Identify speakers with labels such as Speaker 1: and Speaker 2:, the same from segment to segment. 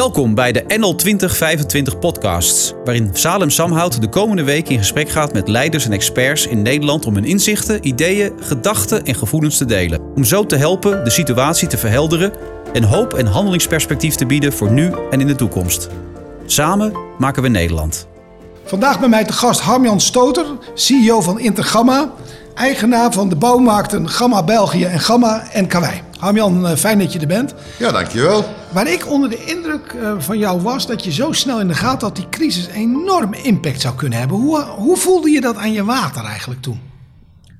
Speaker 1: Welkom bij de NL 2025 podcasts, waarin Salem Samhout de komende week in gesprek gaat met leiders en experts in Nederland om hun inzichten, ideeën, gedachten en gevoelens te delen. Om zo te helpen de situatie te verhelderen en hoop en handelingsperspectief te bieden voor nu en in de toekomst. Samen maken we Nederland.
Speaker 2: Vandaag bij mij te gast Harmjan Stoter, CEO van Intergamma, eigenaar van de bouwmarkten Gamma België en Gamma en. Harmjan, eh, fijn dat je er bent.
Speaker 3: Ja, dankjewel.
Speaker 2: Waar ik onder de indruk eh, van jou was dat je zo snel in de gaten had dat die crisis enorm impact zou kunnen hebben. Hoe, hoe voelde je dat aan je water eigenlijk toen?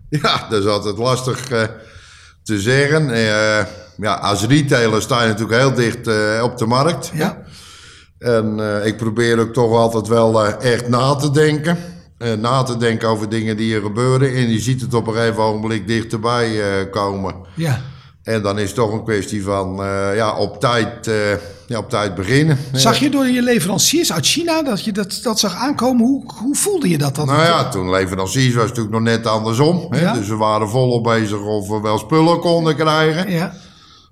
Speaker 3: Ja, dat is altijd lastig uh, te zeggen. Uh, ja, als retailer sta je natuurlijk heel dicht uh, op de markt.
Speaker 2: Ja.
Speaker 3: En ik probeer ook toch altijd wel echt na te denken. na te denken over dingen die er gebeuren. En je ziet het op een gegeven ogenblik dichterbij komen.
Speaker 2: Ja.
Speaker 3: En dan is het toch een kwestie van ja, op, tijd, ja, op tijd beginnen.
Speaker 2: Zag je door je leveranciers uit China dat je dat, dat zag aankomen? Hoe, hoe voelde je dat dan?
Speaker 3: Nou ja, toen leveranciers was het natuurlijk nog net andersom. Hè?
Speaker 2: Ja.
Speaker 3: Dus we waren volop bezig of we wel spullen konden krijgen.
Speaker 2: Ja.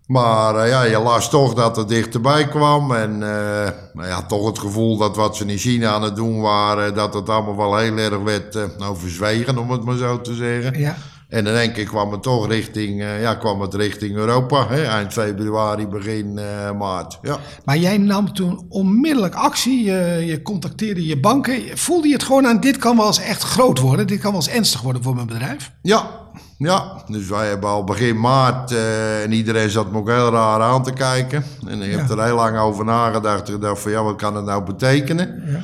Speaker 3: Maar uh, ja, je las toch dat het dichterbij kwam. En nou ja, toch het gevoel dat wat ze in China aan het doen waren, dat het allemaal wel heel erg werd nou, verzwegen, om het maar zo te zeggen.
Speaker 2: Ja.
Speaker 3: En in één keer kwam het toch richting, ja, kwam het richting Europa. Hè? Eind februari, begin maart. Ja.
Speaker 2: Maar jij nam toen onmiddellijk actie. Je, je contacteerde je banken. Voelde je het gewoon aan, dit kan wel eens echt groot worden. Dit kan wel eens ernstig worden voor mijn bedrijf?
Speaker 3: Ja, ja, dus wij hebben al begin maart uh, en iedereen zat me ook heel raar aan te kijken. En ik
Speaker 2: Ja.
Speaker 3: heb er heel lang over nagedacht. Ik dacht van ja, wat kan het nou betekenen?
Speaker 2: Ja.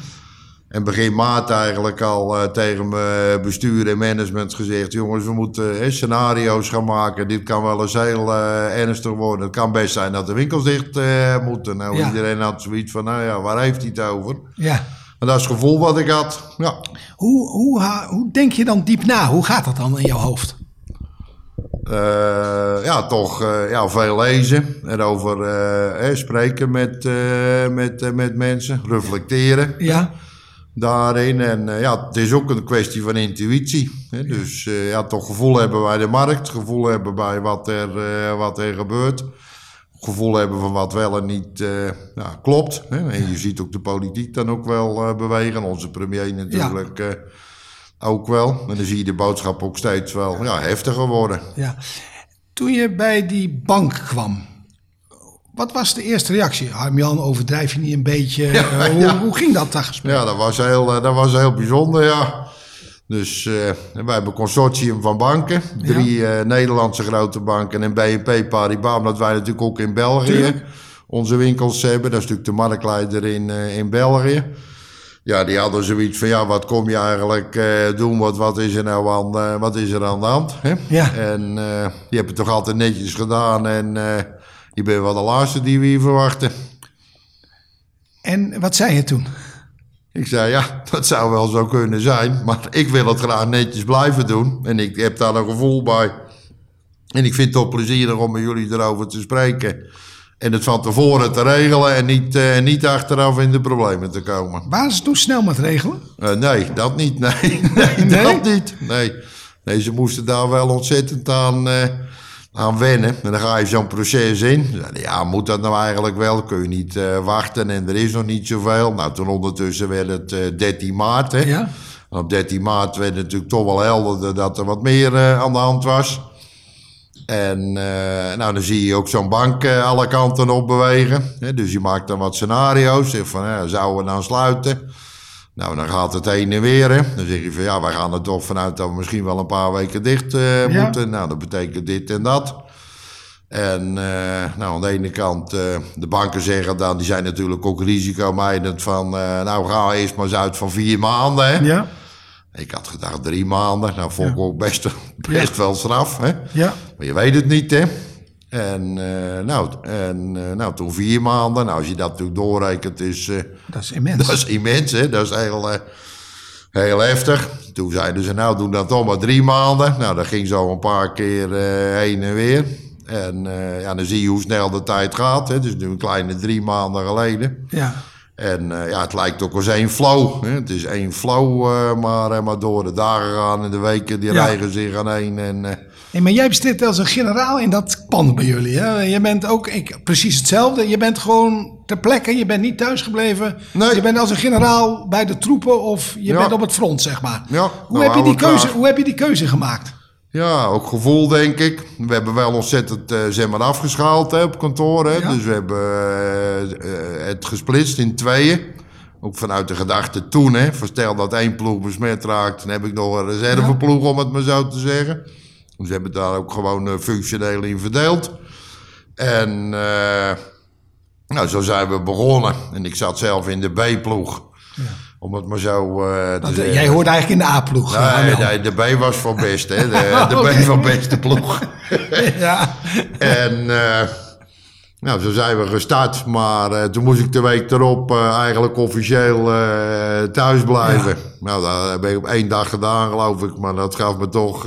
Speaker 3: En begin maart eigenlijk al uh, tegen mijn bestuur en management gezegd... jongens, we moeten uh, scenario's gaan maken. Dit kan wel eens heel uh, ernstig worden. Het kan best zijn dat de winkels dicht moeten. Nou,
Speaker 2: Ja.
Speaker 3: iedereen had zoiets van, nou ja, waar heeft hij het over?
Speaker 2: Ja.
Speaker 3: En dat is het gevoel wat ik had. Ja,
Speaker 2: Hoe, hoe, hoe denk je dan diep na? Hoe gaat dat dan in jouw hoofd?
Speaker 3: Eh, ja, toch eh, ja, veel lezen. Erover eh, eh, spreken met, eh, met, eh, met mensen. Reflecteren
Speaker 2: Ja.
Speaker 3: Daarin. En eh, ja, het is ook een kwestie van intuïtie. Hè? Dus eh, ja, toch gevoel hebben bij de markt. Gevoel hebben bij wat er, eh, wat er gebeurt. Gevoel hebben van wat wel en niet klopt. Hè? En je ziet ook de politiek dan ook wel bewegen. Onze premier natuurlijk ook wel. En dan zie je de boodschap ook steeds wel ja, heftiger worden.
Speaker 2: ja. Toen je bij die bank kwam, wat was de eerste reactie? Harmjan, overdrijf je niet een beetje? Eh, hoe,
Speaker 3: ja.
Speaker 2: hoe ging dat daar gesprek?
Speaker 3: Ja, dat was heel, eh, dat was heel bijzonder, ja. Dus eh, wij hebben een consortium van banken. Drie Nederlandse grote banken en BNP Paribas. Omdat wij natuurlijk ook in België
Speaker 2: Tuurlijk.
Speaker 3: onze winkels hebben. Dat is natuurlijk de marktleider in, in België. Ja, die hadden zoiets van, ja, wat kom je eigenlijk doen? Wat, wat, is er nou aan, eh, wat is er aan de hand? Hè?
Speaker 2: Ja.
Speaker 3: En je hebt het toch altijd netjes gedaan. En je bent wel de laatste die we hier verwachten.
Speaker 2: En wat zei je toen?
Speaker 3: Ik zei, ja, dat zou wel zo kunnen zijn. Maar ik wil het graag netjes blijven doen. En ik heb daar een gevoel bij. En ik vind het toch plezierig om met jullie erover te spreken. En het van tevoren te regelen en niet, eh, niet achteraf in de problemen te komen.
Speaker 2: Waren ze toen snel met regelen?
Speaker 3: Eh, nee, dat niet. Nee, nee,
Speaker 2: Nee?
Speaker 3: dat niet. Nee. nee, ze moesten daar wel ontzettend aan, eh, aan wennen. En dan ga je zo'n proces in. Ja, moet dat nou eigenlijk wel? Kun je niet eh, wachten en er is nog niet zoveel. Nou, toen ondertussen werd het eh 13 maart. Hè?
Speaker 2: Ja.
Speaker 3: En op 13 maart werd het natuurlijk toch wel helder dat er wat meer eh, aan de hand was. En eh, nou, dan zie je ook zo'n bank eh, alle kanten op bewegen. Hè? Dus je maakt dan wat scenario's. Zeg van, zouden we dan sluiten? Nou, dan gaat het heen en weer. Hè? Dan zeg je van, ja, wij gaan er toch vanuit dat we misschien wel een paar weken dicht eh,
Speaker 2: Ja.
Speaker 3: moeten. Nou, dat betekent dit en dat. En eh, nou, aan de ene kant, eh, de banken zeggen dan, die zijn natuurlijk ook risicomijdend van, nou, ga eerst maar eens uit van vier maanden. Hè?
Speaker 2: Ja.
Speaker 3: Ik had gedacht drie maanden. Nou, vond ik ook best, best wel straf. Hè?
Speaker 2: Ja.
Speaker 3: Maar je weet het niet, hè? En, eh, nou, en eh, nou, toen vier maanden. Nou, als je dat natuurlijk doorrekent, is, eh,
Speaker 2: Dat is immens.
Speaker 3: dat is immens, hè? Dat is heel, heel heftig. Toen zeiden ze, nou, doen dat toch maar drie maanden. Nou, dat ging zo een paar keer heen en weer. En ja, dan zie je hoe snel de tijd gaat. Hè? Het is nu een kleine drie maanden geleden.
Speaker 2: Ja.
Speaker 3: En ja, het lijkt ook als één flow. Hè? Het is één flow, maar, maar door de dagen gaan en de weken, die
Speaker 2: Ja.
Speaker 3: rijgen zich aan één. En,
Speaker 2: Hey, maar jij zit als een generaal in dat pand bij jullie. Hè? Je bent ook ik, precies hetzelfde. Je bent gewoon ter plekke. Je bent niet thuisgebleven.
Speaker 3: Nee.
Speaker 2: Je bent als een generaal bij de troepen of je
Speaker 3: Ja.
Speaker 2: bent op het front, zeg maar.
Speaker 3: Ja,
Speaker 2: hoe,
Speaker 3: nou,
Speaker 2: heb je die keuze, hoe heb je die keuze gemaakt?
Speaker 3: Ja, ook gevoel denk ik. We hebben wel ontzettend eh, zeg maar afgeschaald hè, op kantoor. Hè.
Speaker 2: Ja.
Speaker 3: Dus we hebben eh, eh, het gesplitst in tweeën. Ook vanuit de gedachte toen, hè. Verstel dat één ploeg besmet raakt, dan heb ik nog een reserveploeg, om het maar zo te zeggen. We hebben daar ook gewoon eh, functioneel in verdeeld. En eh, nou, zo zijn we begonnen. En ik zat zelf in de B-ploeg. Om het maar zo eh, te zeggen.
Speaker 2: jij hoort eigenlijk in de A-ploeg.
Speaker 3: Nee, nee, de B was voor best, hè. De, de. B van beste ploeg.
Speaker 2: ja.
Speaker 3: En nou, zo zijn we gestart. Maar toen moest ik de week erop eigenlijk officieel thuis blijven. Nou, dat heb ik op één dag gedaan, geloof ik. Maar dat gaf me toch...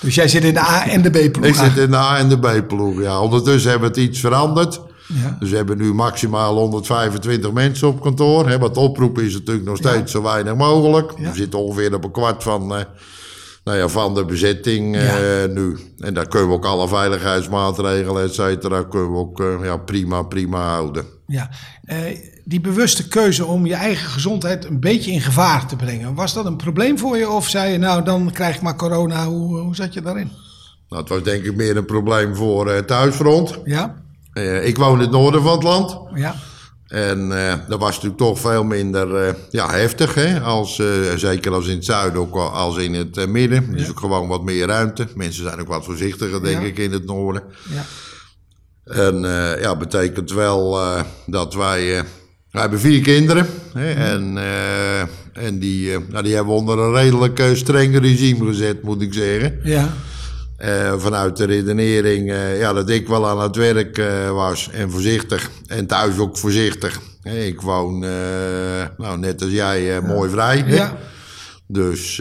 Speaker 2: Dus jij zit in de A- en de B-ploeg.
Speaker 3: ik zit in de A en de B-ploeg, ja. Ondertussen hebben we het iets veranderd.
Speaker 2: Ja.
Speaker 3: Dus we hebben nu maximaal 125 mensen op kantoor. Hè, want de oproep is natuurlijk nog steeds zo weinig mogelijk.
Speaker 2: Ja.
Speaker 3: We zitten ongeveer op een kwart van, eh, nou ja, van de bezetting eh, nu. En daar kunnen we ook alle veiligheidsmaatregelen, et cetera, kunnen we ook eh, ja, prima, prima houden.
Speaker 2: Ja, eh, die bewuste keuze om je eigen gezondheid een beetje in gevaar te brengen. Was dat een probleem voor je? Of zei je, nou, dan krijg ik maar corona. Hoe, hoe zat je daarin?
Speaker 3: Nou, het was denk ik meer een probleem voor eh thuisfront.
Speaker 2: Ja,
Speaker 3: Eh, ik woon in het noorden van het land.
Speaker 2: ja,
Speaker 3: En eh, dat was natuurlijk toch veel minder eh, ja, heftig, hè? Als, eh, zeker als in het zuiden, ook als in het eh, midden. Dus ook gewoon wat meer ruimte. Mensen zijn ook wat voorzichtiger, denk
Speaker 2: Ja.
Speaker 3: ik, in het noorden.
Speaker 2: ja.
Speaker 3: En eh, ja, betekent wel eh, dat wij... eh, wij hebben vier kinderen. Hè? En, en die, nou, die hebben we onder een redelijk streng regime gezet, moet ik zeggen.
Speaker 2: ja.
Speaker 3: Vanuit de redenering ja, dat ik wel aan het werk was en voorzichtig. En thuis ook voorzichtig. Hè, ik woon, nou, net als jij, mooi vrij.
Speaker 2: ja.
Speaker 3: Dus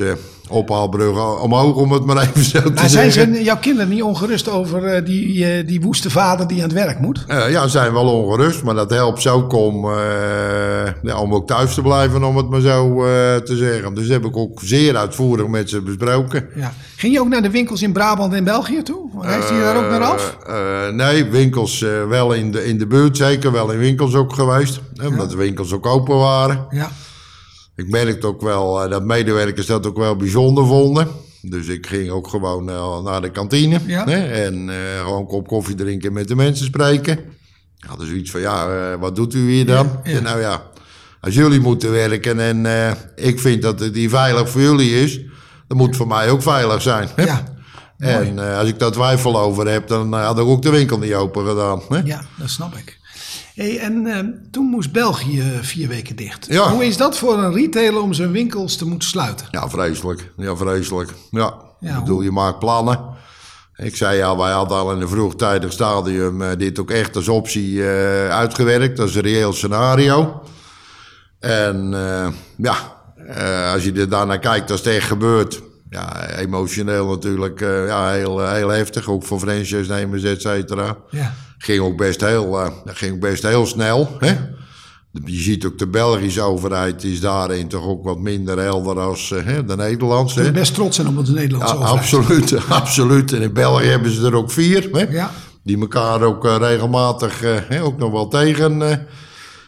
Speaker 3: ophaalbrug omhoog, om het maar even zo te
Speaker 2: Maar zijn
Speaker 3: zeggen.
Speaker 2: ze, jouw kinderen niet ongerust over eh, die, eh, die woeste vader die aan het werk moet?
Speaker 3: Eh, ja, ze zijn wel ongerust, maar dat helpt zo ook om, ja, om ook thuis te blijven, om het maar zo te zeggen. Dus dat heb ik ook zeer uitvoerig met ze besproken.
Speaker 2: Ja. Ging je ook naar de winkels in Brabant en België toe? Reisde je daar ook naar af?
Speaker 3: Nee, winkels wel in de, in de buurt, zeker wel in winkels ook geweest. hè, Omdat de winkels ook open waren.
Speaker 2: Ja,
Speaker 3: Ik merkte ook wel eh, dat medewerkers dat ook wel bijzonder vonden. Dus ik ging ook gewoon eh, naar de kantine.
Speaker 2: Ja.
Speaker 3: Hè, en eh, gewoon een kop koffie drinken met de mensen spreken. Ja, dus iets van, ja, wat doet u hier dan?
Speaker 2: Ja,
Speaker 3: nou ja, als jullie moeten werken en ik vind dat het hier veilig voor jullie is... dan moet het voor mij ook veilig zijn. hè.
Speaker 2: ja.
Speaker 3: En als ik daar twijfel over heb, dan had ik ook de winkel niet open gedaan. Hè?
Speaker 2: Ja, dat snap ik. Hey, en eh, toen moest België vier weken dicht.
Speaker 3: Ja.
Speaker 2: Hoe is dat voor een retailer om zijn winkels te moeten sluiten?
Speaker 3: Ja, vreselijk. Ja, vreselijk. Ja,
Speaker 2: Ja,
Speaker 3: ik bedoel,
Speaker 2: hoe-
Speaker 3: je maakt plannen. Ik zei al, wij hadden al in een vroegtijdig stadium eh, dit ook echt als optie eh, uitgewerkt. Is een reëel scenario. En eh, ja, eh, als je er daarnaar kijkt, als het echt gebeurt... Ja, emotioneel natuurlijk eh, ja, heel, eh, heel heftig. Ook voor franchise-nemers, et cetera.
Speaker 2: Ja.
Speaker 3: Ging ook best heel, eh, dat ging ook best heel snel. Hè? Je ziet ook de Belgische overheid is daarin toch ook wat minder helder als eh, hè, de Nederlandse.
Speaker 2: Best trots zijn op het Nederlandse
Speaker 3: Ja,
Speaker 2: overheid.
Speaker 3: absoluut, absoluut. En in België hebben ze er ook vier. Hè?
Speaker 2: Ja.
Speaker 3: Die elkaar ook eh, regelmatig hè, ook nog wel tegen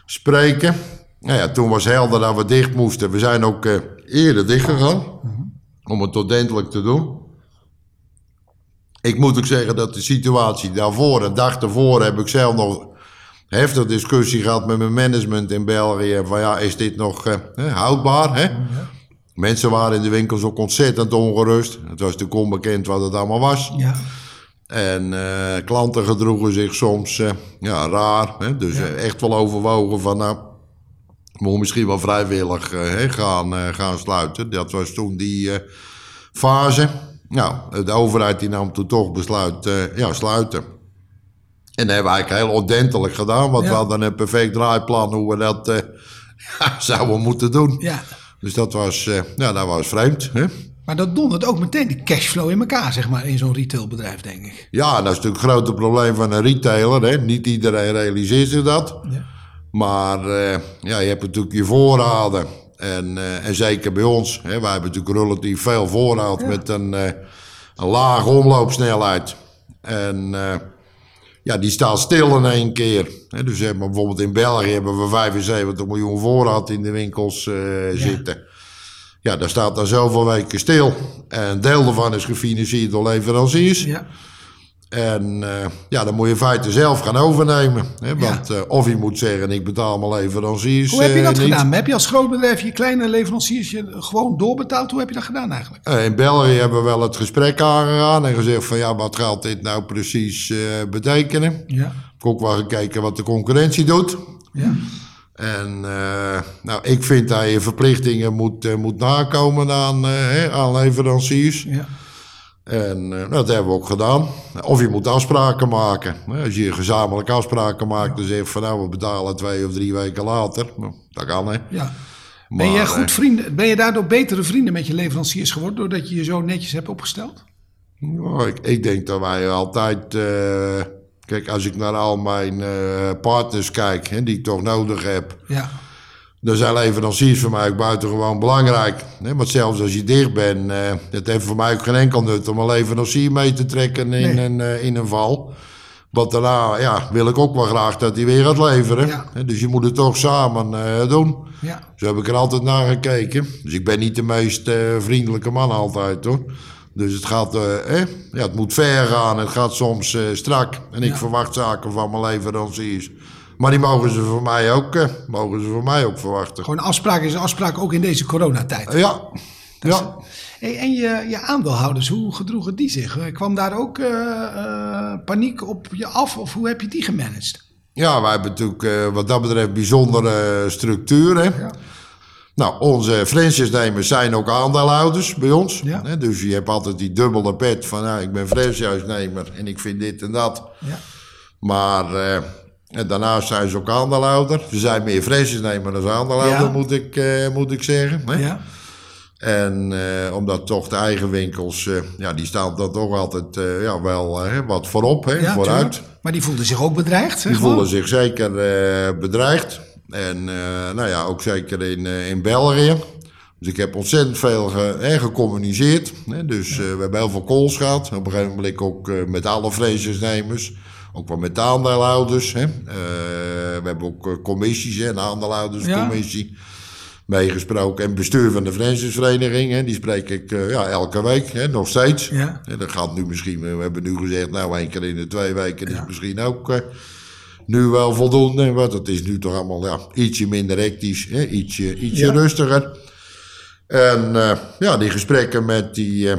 Speaker 3: spreken. Nou ja, toen was helder dat we dicht moesten. We zijn ook eerder dicht gegaan. Om het ordentelijk te doen. Ik moet ook zeggen dat de situatie daarvoor, een dag daarvoor, heb ik zelf nog heftig discussie gehad met mijn management in België. Van ja, is dit nog eh, houdbaar? Hè? Mensen waren in de winkels ook ontzettend ongerust. Het was natuurlijk onbekend wat het allemaal was.
Speaker 2: Ja.
Speaker 3: En eh, klanten gedroegen zich soms eh, ja, raar. Hè? Dus eh, echt wel overwogen van nou, we moeten misschien wel vrijwillig eh, gaan, gaan sluiten. Dat was toen die fase. Nou, de overheid die nam toen toch besluit, eh, ja, sluiten. En dat hebben we eigenlijk heel ordentelijk gedaan. Want
Speaker 2: Ja.
Speaker 3: we hadden een perfect draaiplan hoe we dat eh, ja, zouden moeten doen.
Speaker 2: ja.
Speaker 3: Dus dat was, eh, ja, dat was vreemd. Hè?
Speaker 2: Maar dat dondert ook meteen die cashflow in elkaar, zeg maar, in zo'n retailbedrijf, denk ik.
Speaker 3: Ja, dat is natuurlijk het grote probleem van een retailer. Hè? Niet iedereen realiseert zich dat.
Speaker 2: Ja.
Speaker 3: Maar ja, je hebt natuurlijk je voorraden. En, eh, en zeker bij ons. Hè? Wij hebben natuurlijk relatief veel voorraad met een, eh, een lage omloopsnelheid. En eh, ja, die staat stil in één keer. Hè, dus hebben we bijvoorbeeld in België hebben we 75 miljoen voorraad in de winkels zitten. Ja, daar staat daar zoveel weken stil. En een deel daarvan is gefinancierd door leveranciers.
Speaker 2: Ja.
Speaker 3: En eh, ja, dan moet je in feite zelf gaan overnemen. Hè? Want eh, of je moet zeggen, ik betaal mijn leveranciers
Speaker 2: Hoe heb je
Speaker 3: eh,
Speaker 2: dat gedaan? Heb je als groot bedrijf je kleine leveranciers gewoon doorbetaald? Hoe heb je dat gedaan eigenlijk?
Speaker 3: In België hebben we wel het gesprek aangegaan en gezegd van ja, wat gaat dit nou precies betekenen?
Speaker 2: Ja.
Speaker 3: Ik heb ook wel gekeken wat de concurrentie doet.
Speaker 2: Ja.
Speaker 3: En nou, ik vind dat je verplichtingen moet, moet nakomen aan, hè, aan leveranciers.
Speaker 2: ja.
Speaker 3: En eh, dat hebben we ook gedaan. Of je moet afspraken maken. Als je gezamenlijk afspraken maakt, dan zeg je van nou, we betalen twee of drie weken later. Nou, dat kan hè.
Speaker 2: ja. Ben je,
Speaker 3: Maar,
Speaker 2: goed
Speaker 3: eh,
Speaker 2: vrienden, ben je daardoor betere vrienden met je leveranciers geworden doordat je je zo netjes hebt opgesteld?
Speaker 3: Nou, ik, ik denk dat wij altijd. eh, kijk, als ik naar al mijn eh, partners kijk, hè, die ik toch nodig heb.
Speaker 2: Ja.
Speaker 3: Dan zijn leveranciers voor mij ook buitengewoon belangrijk. Hè? Want zelfs als je dicht bent, eh het heeft voor mij ook geen enkel nut om een leverancier mee te trekken in,
Speaker 2: Nee.
Speaker 3: een, eh, in een val. Want daarna ja, wil ik ook wel graag dat hij weer gaat leveren.
Speaker 2: Ja.
Speaker 3: Dus je moet het toch samen eh, doen.
Speaker 2: Ja.
Speaker 3: Zo heb ik er altijd naar gekeken. Dus ik ben niet de meest eh, vriendelijke man altijd hoor. Dus het gaat, eh? Ja, het moet ver gaan. Het gaat soms eh, strak. En ik verwacht zaken van mijn leveranciers. Maar die mogen ze voor mij ook, eh, mogen ze voor mij ook verwachten.
Speaker 2: Gewoon afspraak is afspraak ook in deze coronatijd.
Speaker 3: Ja, ja.
Speaker 2: En je, je aandeelhouders, hoe gedroegen die zich? Eh, Kwam daar ook eh, paniek op je af of hoe heb je die gemanaged?
Speaker 3: ja, wij hebben natuurlijk wat dat betreft bijzondere structuren.
Speaker 2: Ja.
Speaker 3: Nou, onze franchise-nemers zijn ook aandeelhouders bij ons.
Speaker 2: Ja.
Speaker 3: Hè, Dus je hebt altijd die dubbele pet van... Nou, ik ben franchise-nemer en ik vind dit en dat.
Speaker 2: Ja.
Speaker 3: Maar en daarnaast zijn ze ook aandeelhouder. Ze zijn meer franchise-nemer dan aandeelhouder,
Speaker 2: Ja.
Speaker 3: moet, ik, eh, moet ik zeggen. Hè?
Speaker 2: Ja.
Speaker 3: En eh, omdat toch de eigen winkels... eh, ja, die staan dan toch altijd ja, wel wat voorop, hè,
Speaker 2: Ja,
Speaker 3: vooruit.
Speaker 2: tuurlijk. Maar die voelden zich ook bedreigd,
Speaker 3: Die voelen zich zeker bedreigd. En nou ja, ook zeker in, in België. Dus ik heb ontzettend veel ge, hè, gecommuniceerd. Hè. Dus we hebben heel veel calls gehad. Op een gegeven moment ook met alle franchise-nemers. Ook wel met de aandeelhouders. Hè. Eh, we hebben ook eh, commissies, hè, een aandeelhouderscommissie. Meegesproken. En bestuur van de franchisevereniging. Hè, die spreek ik eh, ja, elke week, hè, nog steeds.
Speaker 2: Ja.
Speaker 3: En dat gaat nu misschien, we hebben nu gezegd, nou één keer in de twee weken is misschien ook nu wel voldoende. Want het is nu toch allemaal ja, ietsje minder hectisch, hè, ietsje, ietsje
Speaker 2: Ja.
Speaker 3: rustiger. En ja, die gesprekken met die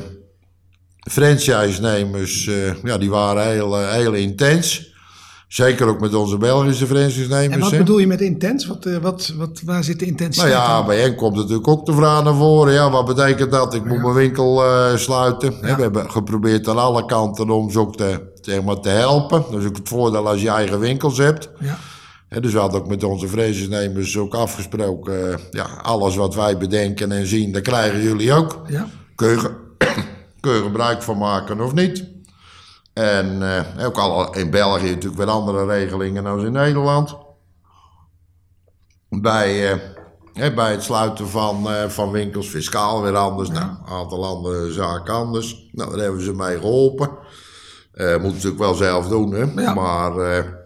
Speaker 3: franchise-nemers, eh, ja, die waren heel, eh, heel intens. Zeker ook met onze Belgische franchise-nemers.
Speaker 2: En wat
Speaker 3: hè.
Speaker 2: bedoel je met intens? Wat, eh, wat, wat, waar zit de
Speaker 3: Nou
Speaker 2: intensiteit
Speaker 3: ja,
Speaker 2: aan?
Speaker 3: bij hen komt natuurlijk ook de vraag naar voren. Ja, wat betekent dat? Ik moet mijn winkel sluiten. We hebben geprobeerd aan alle kanten om ze ook te, zeg maar, te helpen. Dat is ook het voordeel als je eigen winkels hebt.
Speaker 2: Ja.
Speaker 3: Hè, dus we hadden ook met onze vredesnemers ook afgesproken. ja, alles wat wij bedenken en zien, daar krijgen jullie ook.
Speaker 2: Ja.
Speaker 3: Kun je gebruik van maken of niet? En eh, ook al in België natuurlijk weer andere regelingen dan in Nederland. Bij, eh, bij het sluiten van, eh, van winkels, fiscaal weer anders. Nou, een aantal andere zaken anders. Nou, daar hebben ze mee geholpen. Eh moet natuurlijk wel zelf doen, hè.
Speaker 2: Ja.
Speaker 3: Maar...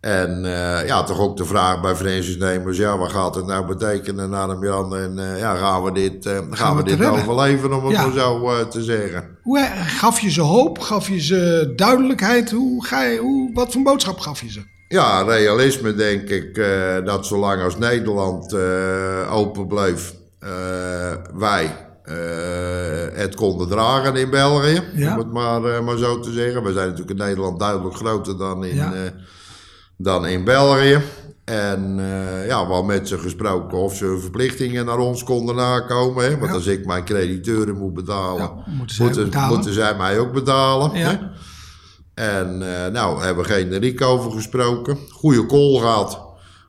Speaker 3: en eh, ja, toch ook de vraag bij franchise-nemers, ja, wat gaat het nou betekenen naar hem Jan? En eh, ja, gaan we dit, eh, gaan
Speaker 2: we
Speaker 3: dit
Speaker 2: redden?
Speaker 3: overleven, om het
Speaker 2: Ja.
Speaker 3: maar zo te zeggen?
Speaker 2: Hoe gaf je ze hoop? Gaf je ze duidelijkheid? Hoe ga je, hoe, wat voor boodschap gaf je ze?
Speaker 3: Ja, realisme denk ik dat zolang als Nederland open bleef, wij het konden dragen in België,
Speaker 2: Ja.
Speaker 3: om het maar, maar zo te zeggen. We zijn natuurlijk in Nederland duidelijk groter dan in,
Speaker 2: Ja.
Speaker 3: Dan in België. En eh, ja, wel met ze gesproken of ze hun verplichtingen naar ons konden nakomen. Hè? Want
Speaker 2: Ja.
Speaker 3: als ik mijn crediteuren moet betalen,
Speaker 2: Ja, moeten zij
Speaker 3: moeten,
Speaker 2: betalen.
Speaker 3: moeten zij mij ook betalen.
Speaker 2: Ja.
Speaker 3: Hè? En eh, nou, we hebben generiek over gesproken. Goede call gehad.